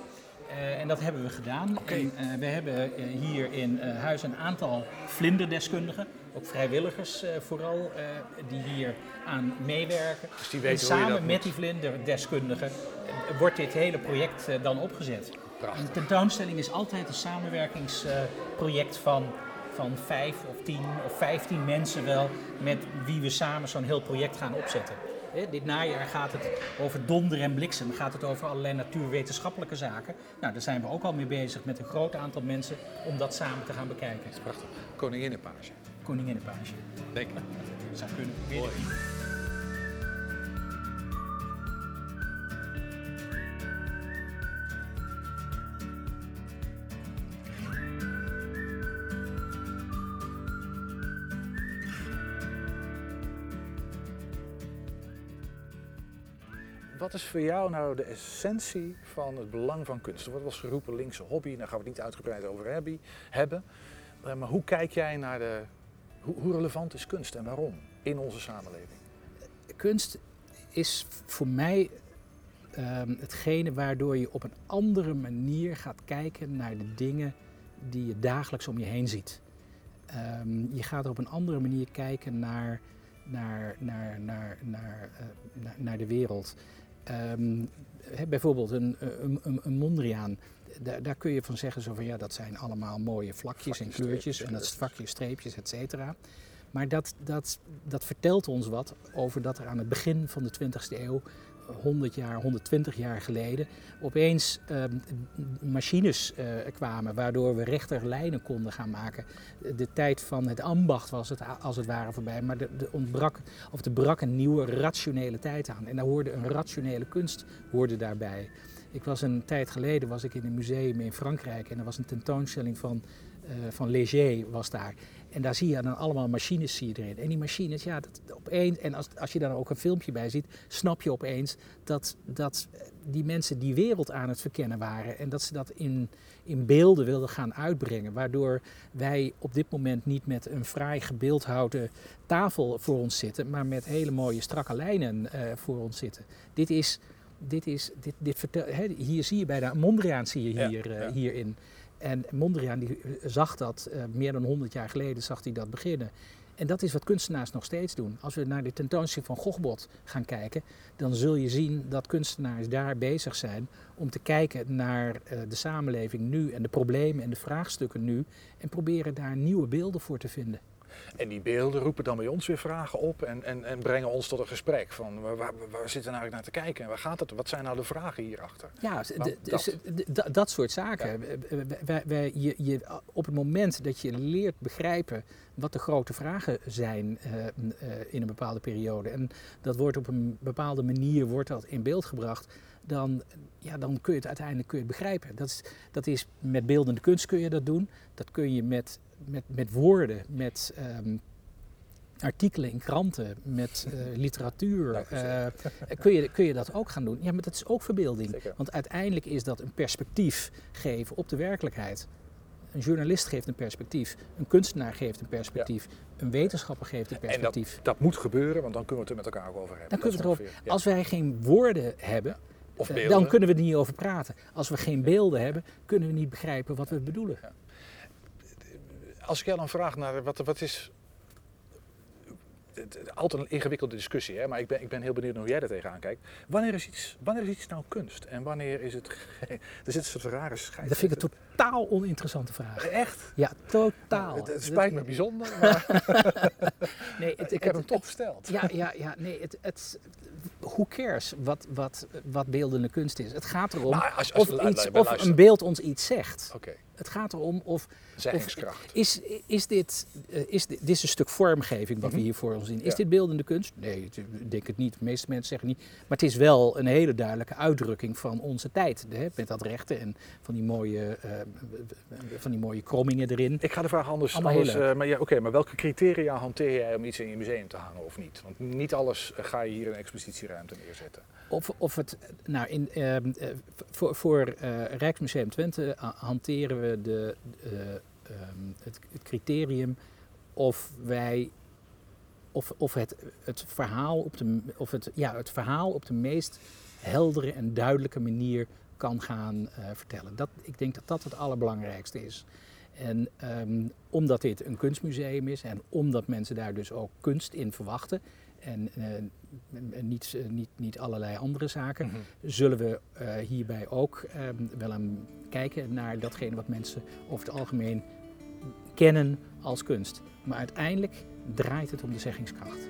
en dat hebben we gedaan. Okay. En, we hebben hier in huis een aantal vlinderdeskundigen, ook vrijwilligers vooral, die hier aan meewerken. Dus die weten en samen met moet. die vlinderdeskundigen wordt dit hele project dan opgezet. Prachtig. Een tentoonstelling is altijd een samenwerkingsproject van, van vijf of tien of vijftien mensen wel, met wie we samen zo'n heel project gaan opzetten. He, dit najaar gaat het over donder en bliksem, gaat het over allerlei natuurwetenschappelijke zaken. Nou, daar zijn we ook al mee bezig met een groot aantal mensen om dat samen te gaan bekijken. Dat is prachtig. Koninginnenpage. Koninginnenpage. Denk ik. Zou kunnen. Mooi. Wat is voor jou nou de essentie van het belang van kunst? Er wordt wel eens geroepen linkse hobby, daar gaan we het niet uitgebreid over hebben. Maar hoe kijk jij naar de. Hoe, relevant is kunst en waarom in onze samenleving? Kunst is voor mij um, hetgene waardoor je op een andere manier gaat kijken naar de dingen die je dagelijks om je heen ziet. Um, je gaat op een andere manier kijken naar, naar, naar, naar, naar, uh, naar, naar de wereld. Um, he, bijvoorbeeld een, een, een, Mondriaan, daar, daar, kun je van zeggen zo van ja, dat zijn allemaal mooie vlakjes, vlakjes en kleurtjes en dat vakjes, streepjes, et cetera. Maar dat, dat, dat vertelt ons wat over dat er aan het begin van de 20e eeuw 100 jaar, 120 jaar geleden opeens uh, machines uh, kwamen waardoor we rechter lijnen konden gaan maken. De tijd van het ambacht was het als het ware voorbij, maar er ontbrak of er brak een nieuwe rationele tijd aan. En daar hoorde een rationele kunst hoorde daarbij. Ik was een tijd geleden was ik in een museum in Frankrijk en er was een tentoonstelling van, uh, van Léger was daar. En daar zie je dan allemaal machines zie je erin. En die machines, ja, dat, opeens, en als, als je daar ook een filmpje bij ziet, snap je opeens dat, dat die mensen die wereld aan het verkennen waren. En dat ze dat in, in beelden wilden gaan uitbrengen. Waardoor wij op dit moment niet met een fraai gebeeldhouwde tafel voor ons zitten, maar met hele mooie strakke lijnen uh, voor ons zitten. Dit is, dit is, dit, dit vertel, hè, hier zie je bij de Mondriaan zie je hier, ja, ja. Uh, hierin. En Mondriaan die zag dat uh, meer dan 100 jaar geleden zag hij dat beginnen. En dat is wat kunstenaars nog steeds doen. Als we naar de tentoonstelling van Gogbot gaan kijken, dan zul je zien dat kunstenaars daar bezig zijn om te kijken naar uh, de samenleving nu en de problemen en de vraagstukken nu en proberen daar nieuwe beelden voor te vinden. En die beelden roepen dan bij ons weer vragen op en, en, en brengen ons tot een gesprek van waar, waar, zitten we nou eigenlijk naar te kijken en waar gaat het? Wat zijn nou de vragen hierachter? Ja, dat. dat soort zaken. Wij, je, je, op het moment dat je leert begrijpen wat de grote vragen zijn uh, in een bepaalde periode en dat wordt op een bepaalde manier wordt dat in beeld gebracht, dan, ja, dan kun je het uiteindelijk kun je het begrijpen. Dat is, dat is met beeldende kunst kun je dat doen. Dat kun je met met, met woorden, met um, artikelen in kranten, met uh, literatuur, uh, kun, je, kun je dat ook gaan doen. Ja, maar dat is ook verbeelding. Want uiteindelijk is dat een perspectief geven op de werkelijkheid. Een journalist geeft een perspectief, een kunstenaar geeft een perspectief, een wetenschapper geeft een perspectief. En dat, dat, moet gebeuren, want dan kunnen we het er met elkaar over hebben. Dan kunnen we erover, Als wij geen woorden hebben, uh, dan kunnen we er niet over praten. Als we geen beelden hebben, kunnen we niet begrijpen wat we bedoelen als ik jou dan vraag naar wat, wat is. Altijd een ingewikkelde discussie, hè? maar ik ben, ik ben heel benieuwd hoe jij er tegenaan kijkt. Wanneer is, iets, wanneer is iets nou kunst en wanneer is het. er zit een soort rare scheid. Dat vind ik een totaal oninteressante vraag. Echt? Ja, totaal. Het, spijt me bijzonder, maar. nee, het, ik heb hem toch gesteld. Ja, ja, ja nee, het, het, who cares wat, wat, wat beeldende kunst is? Het gaat erom als, als, of, iets, of een beeld ons iets zegt. Oké. Het gaat erom of. Is, is, dit, uh, is dit, dit is een stuk vormgeving wat we mhm. hier voor ons zien. Is dit beeldende kunst? Nee, ik denk het niet. De meeste mensen zeggen niet. Maar het is wel een hele duidelijke uitdrukking van onze tijd. Hè, met dat rechten en van die mooie, uh, van die mooie krommingen erin. Ik ga de vraag anders. anders uh, maar ja, oké, maar welke criteria hanteer jij om iets in je museum te hangen of niet? Want niet alles ga je hier in een expositieruimte neerzetten. Of, of het, nou, in, ehm, voor, voor Rijksmuseum Twente hanteren we de, ehm, het, criterium of wij of, of het, het, verhaal op de, of het, ja, het verhaal op de meest heldere en duidelijke manier kan gaan vertellen. Dat, ik denk dat dat het allerbelangrijkste is. En um, omdat dit een kunstmuseum is en omdat mensen daar dus ook kunst in verwachten en uh, niet, uh, niet, niet allerlei andere zaken, mm -hmm. zullen we hierbij ook um, wel een kijken naar datgene wat mensen over het algemeen kennen als kunst. Maar uiteindelijk draait het om de zeggingskracht.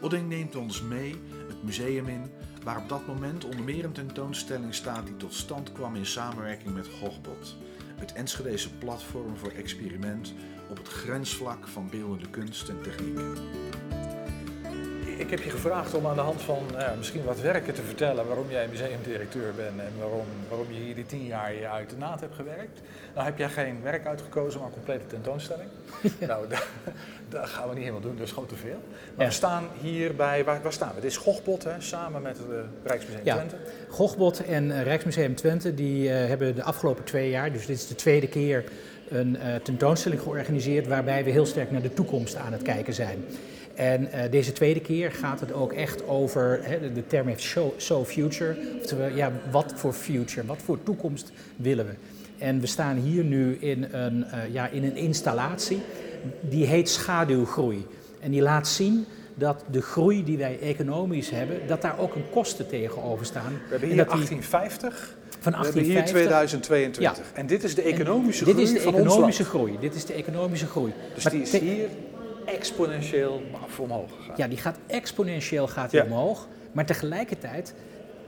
Odding neemt ons mee het museum in, waar op dat moment onder meer een tentoonstelling staat die tot stand kwam in samenwerking met Gogbot, het Enschedese platform voor experiment op het grensvlak van beeldende kunst en techniek ik heb je gevraagd om aan de hand van uh, misschien wat werken te vertellen waarom jij museumdirecteur bent en waarom, waarom je hier die tien jaar je uit de naad hebt gewerkt. Nou heb jij geen werk uitgekozen, maar een complete tentoonstelling. Nou, dat gaan we niet helemaal doen, dat is gewoon te veel. Maar we staan hier bij, waar, waar, staan we? Dit is Gochbot, hè, samen met het uh, Rijksmuseum ja. Twente. Gochbot en uh, Rijksmuseum Twente die hebben de afgelopen twee jaar, dus dit is de tweede keer, een tentoonstelling georganiseerd waarbij we heel sterk naar de toekomst aan het kijken zijn. En uh, deze tweede keer gaat het ook echt over, de term heeft show, so future, oftewel ja, wat voor future, wat voor toekomst willen we. En we staan hier nu in een, uh, ja, in een installatie die heet schaduwgroei. En die laat zien dat de groei die wij economisch hebben, dat daar ook een kosten tegenover staan. We hebben hier 1850. Van 1850. We hebben hier 2022. Ja. En dit is de economische groei. Dit is de economische groei. Dit is de economische groei. Dus maar die is hier exponentieel omhoog gegaan. Ja, die gaat exponentieel gaat die omhoog. Maar tegelijkertijd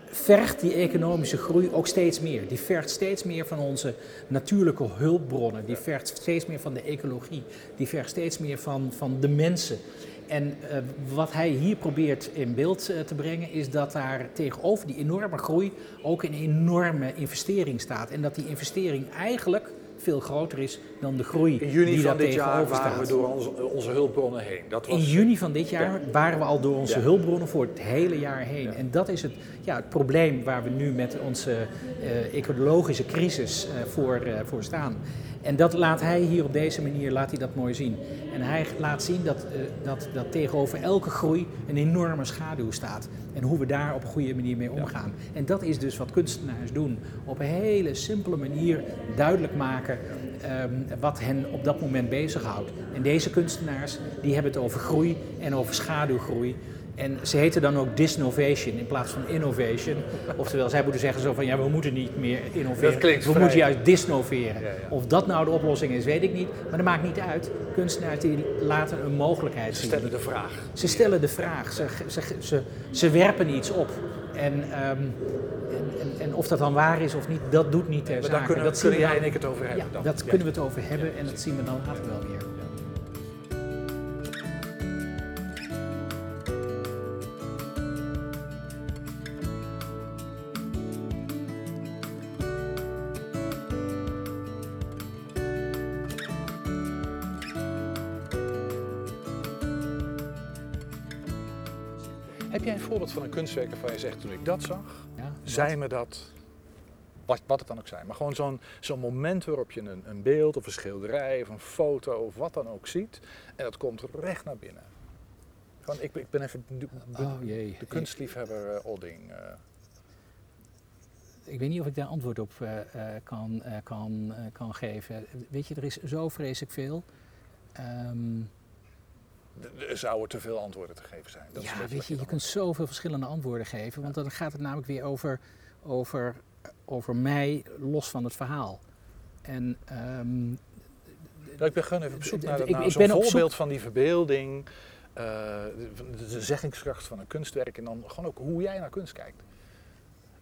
vergt die economische groei ook steeds meer. Die vergt steeds meer van onze natuurlijke hulpbronnen. Die vergt steeds meer van de ecologie. Die vergt steeds meer van, van de mensen. En uh, wat hij hier probeert in beeld uh, te brengen, is dat daar tegenover die enorme groei ook een enorme investering staat. En dat die investering eigenlijk veel groter is dan de groei In juni die van dit jaar waren we door onze, onze hulpbronnen heen. Dat was... In juni van dit jaar waren we al door onze hulpbronnen voor het hele jaar heen. En dat is het, ja, het probleem waar we nu met onze uh, ecologische crisis uh, voor, uh, voor staan. En dat laat hij hier op deze manier laat hij dat mooi zien. En hij laat zien dat, uh, dat, dat tegenover elke groei een enorme schaduw staat. En hoe we daar op een goede manier mee omgaan. Ja. En dat is dus wat kunstenaars doen. Op een hele simpele manier duidelijk maken maken ehm, wat hen op dat moment bezighoudt. En deze kunstenaars die hebben het over groei en over schaduwgroei. En ze heten dan ook disnovation in plaats van innovation. Oftewel, zij moeten zeggen zo van ja, we moeten niet meer innoveren. Dat klinkt we vrij. moeten juist disnoveren. Ja, ja. Of dat nou de oplossing is, weet ik niet. Maar dat maakt niet uit. Kunstenaars die laten een mogelijkheid Ze zien. stellen de vraag. Ze stellen de vraag, ze, ze, ze, ze werpen iets op. En, ehm, en, en, en of dat dan waar is of niet, dat doet niet ter Maar zake. daar kunnen, dat kunnen jij en ik het over hebben ja, dan. dat kunnen we het over hebben en dat zien we dan later wel weer. Kunstwerk waarvan je zegt, toen ik dat zag, Ja, zei me dat, wat, wat het dan ook zijn, maar gewoon zo'n zo'n moment waarop je een, een beeld of een schilderij of een foto of wat dan ook ziet en dat komt recht naar binnen. Gewoon, ik, ben- ik ben even de, Oh jee. de kunstliefhebber eh. Ik weet niet of ik daar antwoord op eh, kan, kan, kan geven. Weet je, er is zo vreselijk veel. Ehm, Er zouden te veel antwoorden te geven zijn. Dat ja, weet je, je kunt zoveel verschillende antwoorden geven. Want dan gaat het namelijk weer over, over, over mij los van het verhaal. En Ja, ik ben gewoon even op zoek naar, naar zo'n zoek- voorbeeld van die verbeelding, eh, de zeggingskracht van een kunstwerk en dan gewoon ook hoe jij naar kunst kijkt.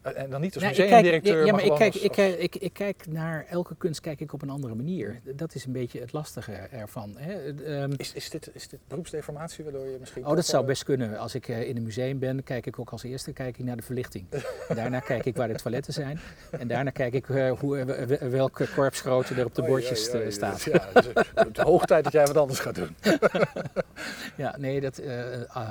En, en dan niet als Nou, museumdirecteur, ja, maar maar ik kijk, als- ik, ik, ik kijk naar elke kunst kijk ik op een andere manier. Dat is een beetje het lastige ervan. Hè. Het, ehm, Is, is, dit, is dit beroepsdeformatie waardoor je misschien... Oh, dat zou wel- best kunnen. Als ik eh, in een museum ben, kijk ik ook als eerste kijk ik naar de verlichting. Daarna kijk ik waar de toiletten zijn. En daarna kijk ik eh, hoe, eh, welke korpsgrootte er op de bordjes eh, staat. Ja, het is- het is hoog tijd dat jij wat anders gaat doen. Ja, nee, dat, eh,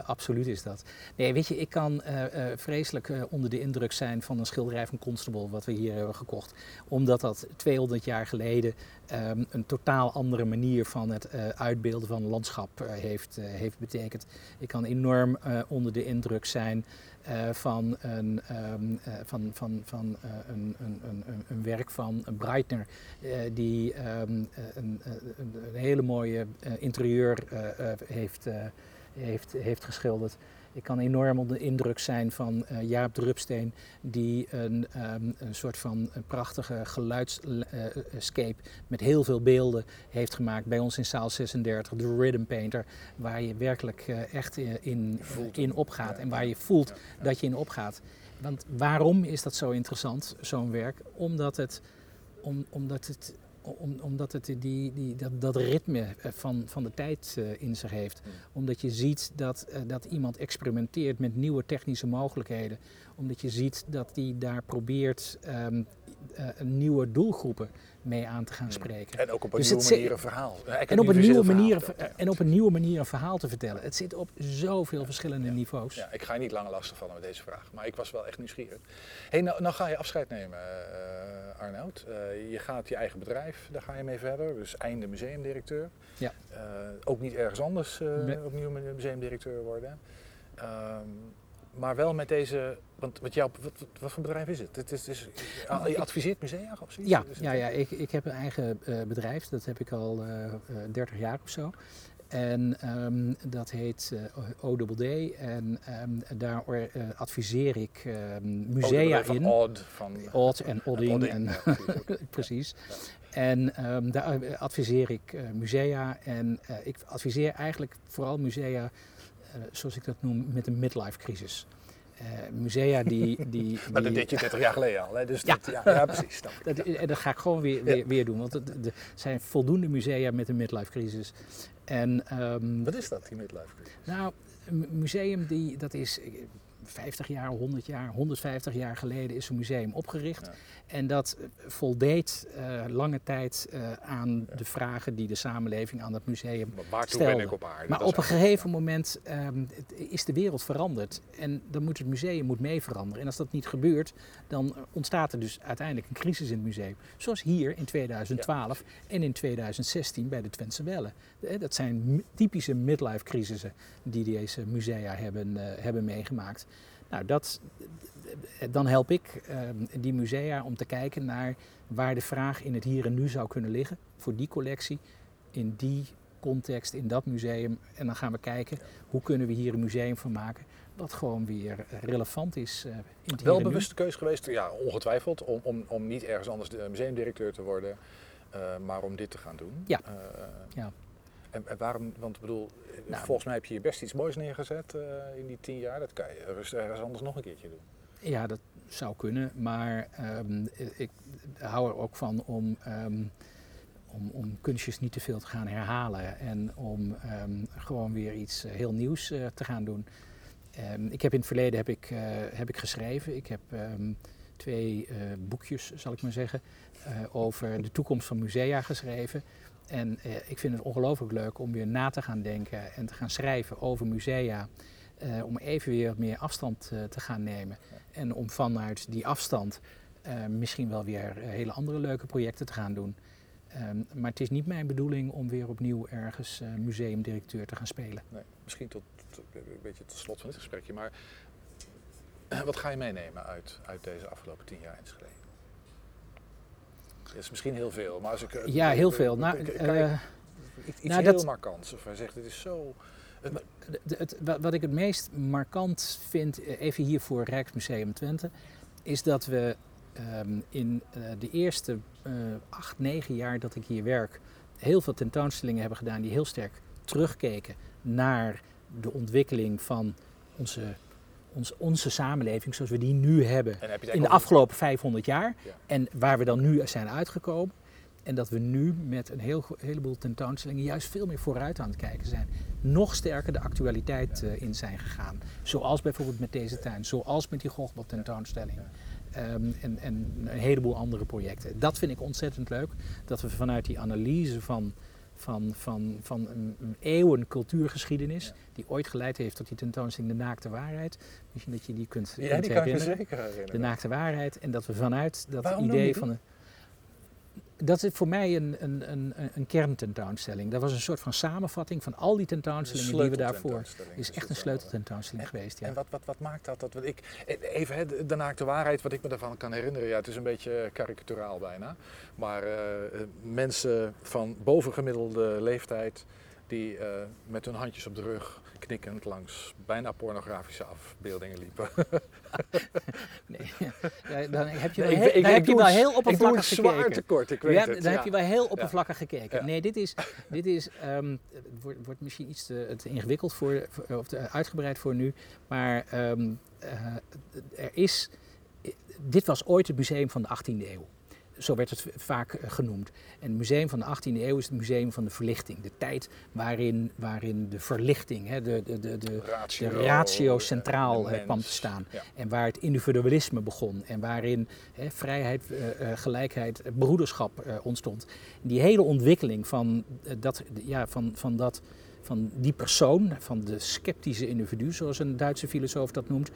absoluut is dat. Nee, weet je, ik kan eh, eh, vreselijk eh, onder de indruk zijn van een schilderij van Constable wat we hier hebben gekocht. Omdat dat 200 jaar geleden ehm, een totaal andere manier van het eh, uitbeelden van een landschap eh, heeft, eh, heeft betekend. Ik kan enorm onder de indruk zijn van, een, ehm, eh, van, van, van een, een, een, een- werk van Breitner, die ehm, eh, een, hele mooie interieur heeft, heeft, heeft geschilderd. Ik kan enorm onder de indruk zijn van eh, Jaap Drupsteen, die een, ehm, een soort van een prachtige geluidsescape met heel veel beelden heeft gemaakt bij ons in zaal 36, de Rhythm Painter, waar je werkelijk eh, echt eh, in, in opgaat en waar je voelt dat je in opgaat. Want waarom is dat zo interessant, zo'n werk? Omdat het, om, omdat het, om, omdat het die, die, dat, dat ritme eh, van, van de tijd eh, in zich heeft. Mm. Omdat je ziet dat, eh, dat iemand experimenteert met nieuwe technische mogelijkheden. Omdat je ziet dat hij daar probeert ehm, eh, nieuwe doelgroepen mee aan te gaan spreken. En ook op een Dus nieuwe manier een verhaal. En op, een nieuwe manier. Ja, en op een nieuwe manier een verhaal te vertellen. Het zit op zoveel verschillende niveaus. Ja, ik ga je niet langer lastigvallen met deze vraag, maar ik was wel echt nieuwsgierig. hey, nou, nou ga je afscheid nemen, eh Arnoud. Eh, je gaat je eigen bedrijf, daar ga je mee verder, dus einde museumdirecteur. Ja. Ook niet ergens anders opnieuw museumdirecteur worden. Ehm, maar wel met deze, want wat, jouw, wat, voor bedrijf is het? Het is, het is, je adviseert musea of zoiets? Ja, ja, ja ik, ik heb een eigen eh, bedrijf, dat heb ik al eh, eh, 30 jaar of zo. En ehm, dat heet eh ODD en ehm, daar eh, adviseer ik ehm, Oh, musea van in. Odd, van Odd en Odding. En, ja, precies. En daar eh, adviseer ik eh, musea en eh, ik adviseer eigenlijk vooral musea, eh, zoals ik dat noem, met een midlife crisis. Eh, musea die... die, Maar dat deed je 30 jaar geleden al, hè? Dus Ja. dat, ja, ja, precies. Dat, en dat ga ik gewoon weer, weer, weer doen, want er zijn voldoende musea met een midlife crisis. En ehm, Wat is dat, die midlife crisis? nou, een museum die, dat is eh, 50 jaar, 100 jaar, 150 jaar geleden is een museum opgericht. Ja. En dat eh, voldeed eh, lange tijd eh, aan Ja. de vragen die de samenleving aan het museum Maar waartoe stelde. ben ik op aarde? maar Dat op een gegeven moment ehm, is de wereld veranderd en dan moet het museum moet mee veranderen. En als dat niet gebeurt, dan ontstaat er dus uiteindelijk een crisis in het museum. Zoals hier in 2012 en in 2016 bij de Twentse Welle. Eh, Dat zijn typische midlife crisissen die deze musea hebben, hebben meegemaakt. Nou, dat, dan help ik ehm, die musea om te kijken naar waar de vraag in het hier en nu zou kunnen liggen voor die collectie, in die context, in dat museum. En dan gaan we kijken hoe kunnen we hier een museum van maken wat gewoon weer relevant is uh, in het Wel een bewuste keuze geweest, ja, ongetwijfeld, om, om, om niet ergens anders de museumdirecteur te worden, uh, maar om dit te gaan doen. Ja. Uh, ja. En, en, waarom, want ik bedoel, nou, volgens mij heb je hier best iets moois neergezet in die tien jaar. Dat kan je ergens anders nog een keertje doen. Ja, dat zou kunnen, maar um, ik hou er ook van om, um, om, om, kunstjes niet te veel te gaan herhalen en om um, gewoon weer iets heel nieuws uh, te gaan doen. ik heb in het verleden heb ik, uh, heb ik geschreven. Ik heb twee boekjes, zal ik maar zeggen, over de toekomst van musea geschreven. En ik vind het ongelooflijk leuk om weer na te gaan denken en te gaan schrijven over musea. Uh, om even weer meer afstand uh, te gaan nemen. En om vanuit die afstand uh, misschien wel weer hele andere leuke projecten te gaan doen. Um, maar het is niet mijn bedoeling om weer opnieuw ergens museumdirecteur te gaan spelen. Nee, misschien tot, tot, een beetje tot slot van dit gesprekje. Maar wat ga je meenemen uit, uit deze afgelopen tien jaar Enschede? Dat is misschien heel veel, maar als ik... Ja, heel veel. Nou, iets nou, heel dat, markants. Of hij zegt, het is zo het, het, wat ik het meest markant vind, eh, even hier voor Rijksmuseum Twente, is dat we um, in uh, de eerste uh, acht, negen jaar dat ik hier werk, heel veel tentoonstellingen hebben gedaan die heel sterk terugkeken naar de ontwikkeling van onze, onze, onze samenleving zoals we die nu hebben in de afgelopen 500 jaar. Ja. En waar we dan nu zijn uitgekomen. En dat we nu met een heel, heleboel tentoonstellingen juist veel meer vooruit aan het kijken zijn. Nog sterker de actualiteit uh, in zijn gegaan. Zoals bijvoorbeeld met deze tuin, zoals met die Gochbal tentoonstelling. Um, en, en, een heleboel andere projecten. Dat vind ik ontzettend leuk. Dat we vanuit die analyse van, van, van, van een, eeuwen cultuurgeschiedenis, die ooit geleid heeft tot die tentoonstelling De Naakte Waarheid. Misschien dat je die kunt, ja, kunt die kan herinneren. zeker herinneren. De Naakte Waarheid. En dat we vanuit dat Waarom idee van... dat is voor mij een, een, een, een kerntentoonstelling. Dat was een soort van samenvatting van al die tentoonstellingen die we daarvoor. is echt een sleuteltentoonstelling en, geweest. Ja. En wat, wat, wat maakt dat? dat ik, even hè, de naakte waarheid, wat ik me daarvan kan herinneren. Ja, het is een beetje karikaturaal bijna. Maar uh, mensen van bovengemiddelde leeftijd die uh, met hun handjes op de rug knikkend langs bijna pornografische afbeeldingen liepen. nee, ja, dan heb je wel, heel, ik, dan heb je wel heel oppervlakkig gekeken. zwaar tekort, ik weet ja, het. Dan heb je wel heel oppervlakkig gekeken. Nee, dit is, dit is um, wordt, wordt misschien iets te, te ingewikkeld voor, voor, of te uitgebreid voor nu, maar um, uh, er is, dit was ooit het museum van de 18e eeuw zo werd het vaak eh, genoemd. En het museum van de 18e eeuw is het museum van de verlichting. De tijd waarin, waarin de verlichting, hè, de, de, de, de, ratio, de ratio centraal de kwam te staan. En waar het individualisme begon. En waarin hè, vrijheid, uh, gelijkheid, broederschap ontstond. Die hele ontwikkeling van, dat, ja, van, van dat van die persoon, van de sceptische individu, zoals een Duitse filosoof dat noemt,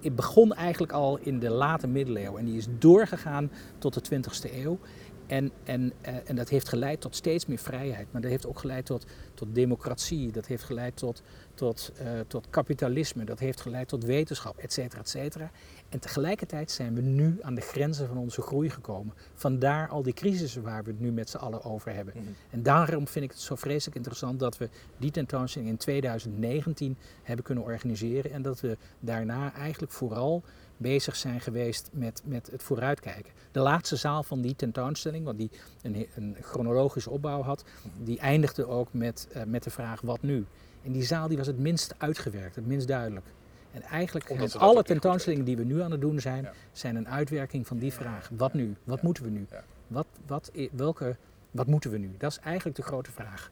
het begon eigenlijk al in de late middeleeuwen en die is doorgegaan tot de 20e eeuw. En, en, uh, en dat heeft geleid tot steeds meer vrijheid, maar dat heeft ook geleid tot, tot democratie, dat heeft geleid tot, tot, uh, tot kapitalisme, dat heeft geleid tot wetenschap, et cetera, et cetera. En tegelijkertijd zijn we nu aan de grenzen van onze groei gekomen. Vandaar al die crisissen waar we het nu met z'n allen over hebben. Mm -hmm. En daarom vind ik het zo vreselijk interessant dat we die tentoonstelling in 2019 hebben kunnen organiseren. En dat we daarna eigenlijk vooral bezig zijn geweest met, met het vooruitkijken. De laatste zaal van die tentoonstelling, want die een, een chronologische opbouw had, die eindigde ook met, uh, met de vraag wat nu? En die zaal die was het minst uitgewerkt, het minst duidelijk. En eigenlijk alle tentoonstellingen die we nu aan het doen zijn, ja. zijn een uitwerking van die vraag. Wat nu? Wat moeten we nu? Wat, wat, welke, wat moeten we nu? Dat is eigenlijk de grote vraag.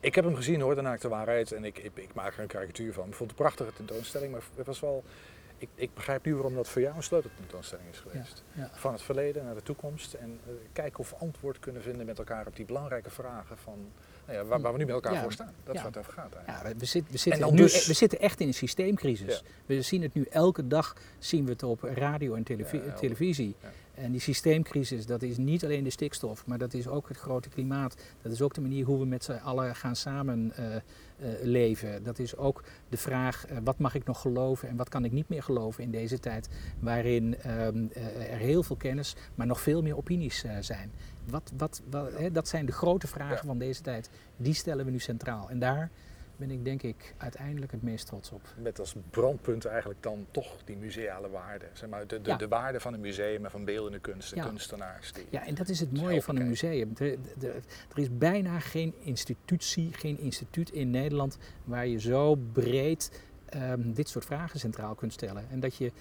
Ik heb hem gezien hoor, de naakte waarheid. En ik, ik, ik, maak er een karikatuur van. Ik vond het een prachtige tentoonstelling, maar het was wel... Ik, ik begrijp nu waarom dat voor jou een sleuteltentoonstelling is geweest. Van het verleden naar de toekomst. En uh, kijken of we antwoord kunnen vinden met elkaar op die belangrijke vragen van nou ja, waar, waar, we nu met elkaar ja. voor staan. Dat is waar het over gaat eigenlijk. Ja, we, zit, we, zitten nu, dus... we zitten echt in een systeemcrisis. We zien het nu elke dag, zien we het op radio en televi televisie. En die systeemcrisis, dat is niet alleen de stikstof, maar dat is ook het grote klimaat. Dat is ook de manier hoe we met z'n allen gaan samen uh, uh, leven. Dat is ook de vraag, uh, wat mag ik nog geloven en wat kan ik niet meer geloven in deze tijd, waarin ehm, er heel veel kennis, maar nog veel meer opinies zijn. Wat, wat, wat hè, dat zijn de grote vragen ja. van deze tijd. Die stellen we nu centraal. En daar ben ik denk ik uiteindelijk het meest trots op. Met als brandpunt eigenlijk dan toch die museale waarde. Zeg maar, de, de, ja. de waarde van een museum en van beeldende kunst, de ja. kunstenaars. Die ja, en dat is het mooie van een museum. De, er is bijna geen institutie, geen instituut in Nederland waar je zo breed um, dit soort vragen centraal kunt stellen. En dat je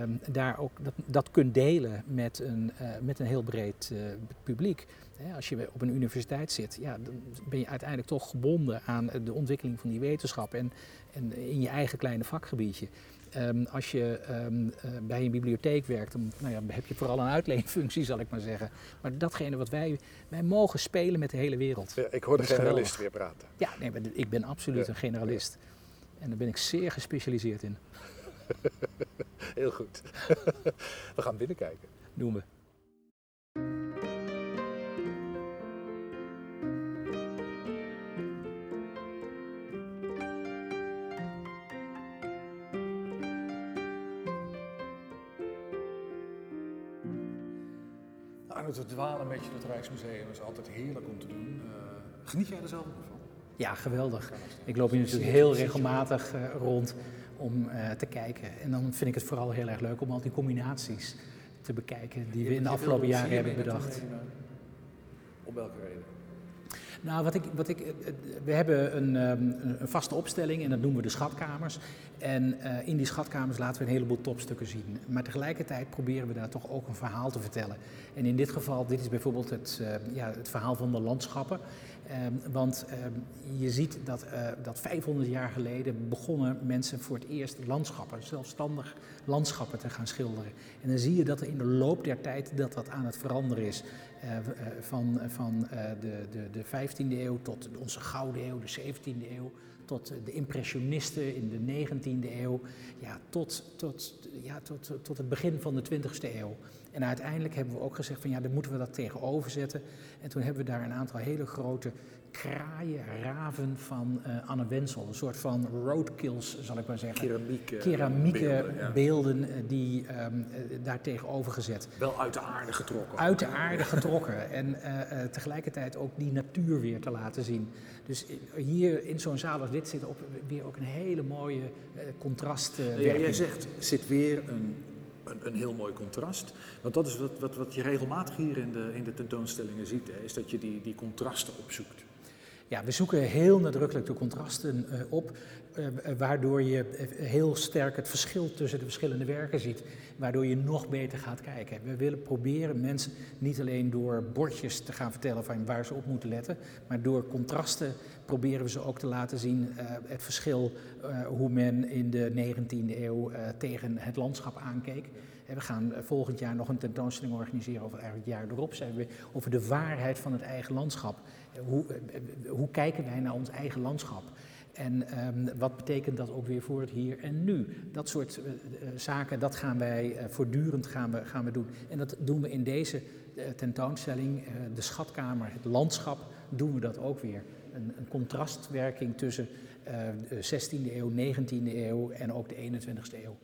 um, daar ook dat, dat kunt delen met een, uh, met een heel breed uh, publiek. Hè, als je op een universiteit zit, ja, dan ben je uiteindelijk toch gebonden aan de ontwikkeling van die wetenschap en, en in je eigen kleine vakgebiedje. Um, als je um, uh, bij een bibliotheek werkt, dan nou ja, heb je vooral een uitleenfunctie, zal ik maar zeggen. Maar datgene wat wij, wij mogen spelen met de hele wereld. Ja, ik hoor de generalist weer praten. Ja, nee, maar ik ben absoluut ja. een generalist. En daar ben ik zeer gespecialiseerd in. Heel goed. We gaan binnenkijken. Doen we. Arno, te dwalen beetje door het Rijksmuseum is altijd heerlijk om te doen. Uh, geniet jij er zelf nog van? Ja, geweldig. Ik loop hier natuurlijk heel regelmatig uh, rond om uh, te kijken. En dan vind ik het vooral heel erg leuk om al die combinaties te bekijken die we in de afgelopen jaren hebben bedacht. Op welke reden? Nou, wat ik, wat ik, we hebben een, een, vaste opstelling en dat noemen we de schatkamers. En uh, in die schatkamers laten we een heleboel topstukken zien. Maar tegelijkertijd proberen we daar toch ook een verhaal te vertellen. En in dit geval, dit is bijvoorbeeld het, uh, ja, het verhaal van de landschappen. Um, want um, je ziet dat, uh, dat 500 jaar geleden begonnen mensen voor het eerst landschappen, zelfstandig landschappen te gaan schilderen. En dan zie je dat er in de loop der tijd dat dat aan het veranderen is. Uh, van van uh, de, de, de 15e eeuw tot onze Gouden Eeuw, de 17e eeuw, tot de impressionisten in de 19e eeuw, ja, tot, tot, ja, tot, tot het begin van de 20e eeuw. En uiteindelijk hebben we ook gezegd van ja, dan moeten we dat tegenover zetten. En toen hebben we daar een aantal hele grote kraaien, raven van uh, Anne Wensel. Een soort van roadkills, zal ik maar zeggen. Keramieke, Keramieke beelden, ja. beelden uh, die um, uh, daar tegenover gezet. Wel uit de aarde getrokken. Uit de aarde getrokken. En tegelijkertijd ook die natuur weer te laten zien. Dus hier in zo'n zaal als dit zit op, weer ook een hele mooie. Ja, jij zegt, zit weer een een, heel mooi contrast. Want dat is wat, wat, wat je regelmatig hier in de, in de tentoonstellingen ziet, hè, is dat je die, die contrasten opzoekt. Ja, we zoeken heel nadrukkelijk de contrasten uh, op, waardoor je heel sterk het verschil tussen de verschillende werken ziet, waardoor je nog beter gaat kijken. We willen proberen mensen niet alleen door bordjes te gaan vertellen van waar ze op moeten letten, maar door contrasten proberen we ze ook te laten zien het verschil hoe men in de 19e eeuw tegen het landschap aankeek. We gaan volgend jaar nog een tentoonstelling organiseren over eigenlijk het jaar erop, zijn we over de waarheid van het eigen landschap. Hoe, hoe kijken wij naar ons eigen landschap? En um, wat betekent dat ook weer voor het hier en nu? Dat soort uh, zaken, dat gaan wij uh, voortdurend gaan we, gaan we doen. En dat doen we in deze uh, tentoonstelling, de schatkamer, het landschap, doen we dat ook weer. Een, een contrastwerking tussen de 16e eeuw, 19e eeuw en ook de 21e eeuw.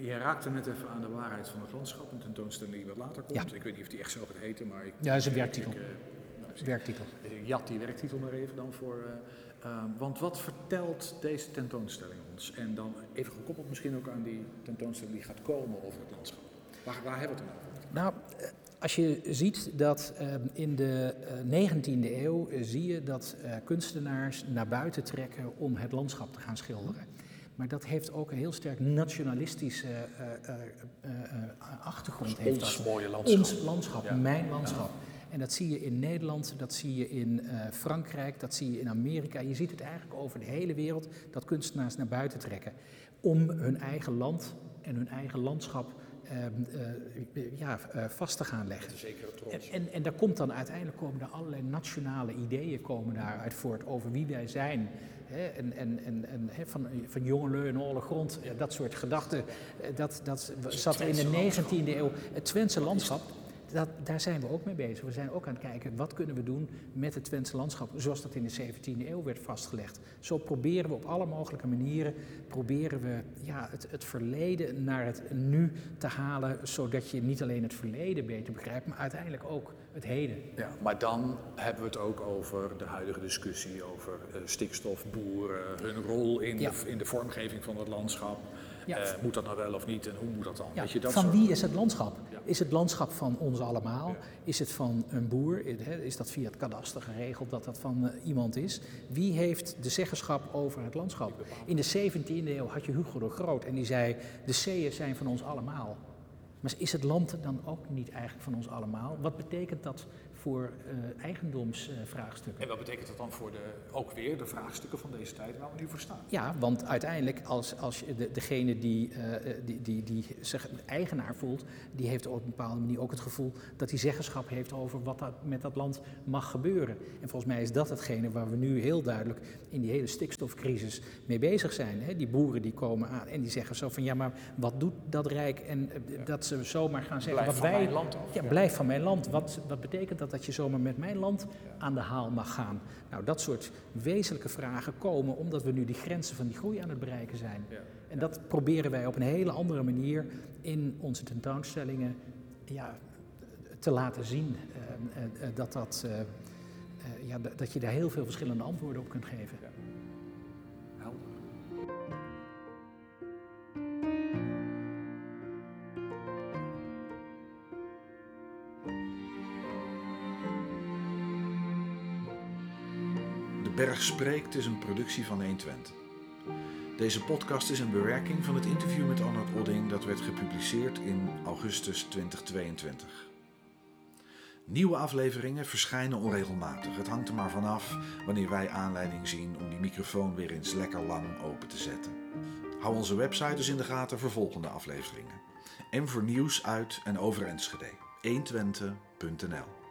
Je raakte net even aan de waarheid van het landschap, een tentoonstelling die wat later komt. Ja. Ik weet niet of die echt zo gaat heten, maar... Ik, ja, dat is een werktitel. Ik, nou, werktitel. Ik jat die werktitel maar even dan voor... Uh, uh, want wat vertelt deze tentoonstelling ons? En dan even gekoppeld misschien ook aan die tentoonstelling die gaat komen over het landschap. Waar, waar hebben we het dan over? Nou, als je ziet dat uh, in de 19e eeuw zie je dat kunstenaars naar buiten trekken om het landschap te gaan schilderen. Maar dat heeft ook een heel sterk nationalistische uh, uh, uh, achtergrond. Dus ons dat. mooie landschap. Ons landschap, ja. mijn landschap. Ja. En dat zie je in Nederland, dat zie je in Frankrijk, dat zie je in Amerika. Je ziet het eigenlijk over de hele wereld dat kunstenaars naar buiten trekken. Om hun eigen land en hun eigen landschap ehm, eh, ja, eh, vast te gaan leggen. En, en, en daar komt dan uiteindelijk komen er allerlei nationale ideeën komen daaruit voort over wie wij zijn. Hè, en en, hè, van, van jongelui en alle grond, ja, dat soort gedachten. eh, Dat, dat zat in de 19e eeuw. Het Twentse landschap, dat, daar zijn we ook mee bezig. We zijn ook aan het kijken, wat kunnen we doen met het Twentse landschap, zoals dat in de 17e eeuw werd vastgelegd. Zo proberen we op alle mogelijke manieren, proberen we ja, het, het verleden naar het nu te halen, zodat je niet alleen het verleden beter begrijpt, maar uiteindelijk ook het heden. Ja, maar dan hebben we het ook over de huidige discussie over eh, stikstof, boeren, hun rol in, Ja. de, in de vormgeving van het landschap. Ja. Eh, moet dat nou wel of niet en hoe moet dat dan? Ja, Weet je, dat van soort- wie is het landschap? Ja. Is het landschap van ons allemaal? Ja. Is het van een boer? Hè, Is dat via het kadaster geregeld dat dat van eh, iemand is? Wie heeft de zeggenschap over het landschap? In de 17e eeuw had je Hugo de Groot en die zei: De zeeën zijn van ons allemaal. Maar is het land dan ook niet eigenlijk van ons allemaal? Wat betekent dat voor eh eigendomsvraagstukken? En wat betekent dat dan voor de, ook weer de vraagstukken van deze tijd waar we nu voor staan? Ja, want uiteindelijk als, als je de, degene die, eh, die, die, die zich eigenaar voelt, die heeft op een bepaalde manier ook het gevoel dat hij zeggenschap heeft over wat dat met dat land mag gebeuren. En volgens mij is dat hetgene waar we nu heel duidelijk in die hele stikstofcrisis mee bezig zijn. Hè? Die boeren die komen aan en die zeggen zo van ja, maar wat doet dat rijk? En eh, dat ze zomaar gaan zeggen Blijf wat van wij. mijn land af. Ja, blijf van mijn land. Wat, wat betekent dat dat je zomaar met mijn land aan de haal mag gaan? Nou, dat soort wezenlijke vragen komen omdat we nu die grenzen van die groei aan het bereiken zijn. Ja. En dat proberen wij op een hele andere manier in onze tentoonstellingen ja, te laten zien. Eh, eh, eh, dat, dat, ja, dat je daar heel veel verschillende antwoorden op kunt geven. Berg Spreekt is een productie van 120. Deze podcast is een bewerking van het interview met Arnold Odding dat werd gepubliceerd in augustus 2022. Nieuwe afleveringen verschijnen onregelmatig. Het hangt er maar vanaf wanneer wij aanleiding zien om die microfoon weer eens lekker lang open te zetten. Hou onze website dus in de gaten voor volgende afleveringen. En voor nieuws uit en over Enschede. 120.nl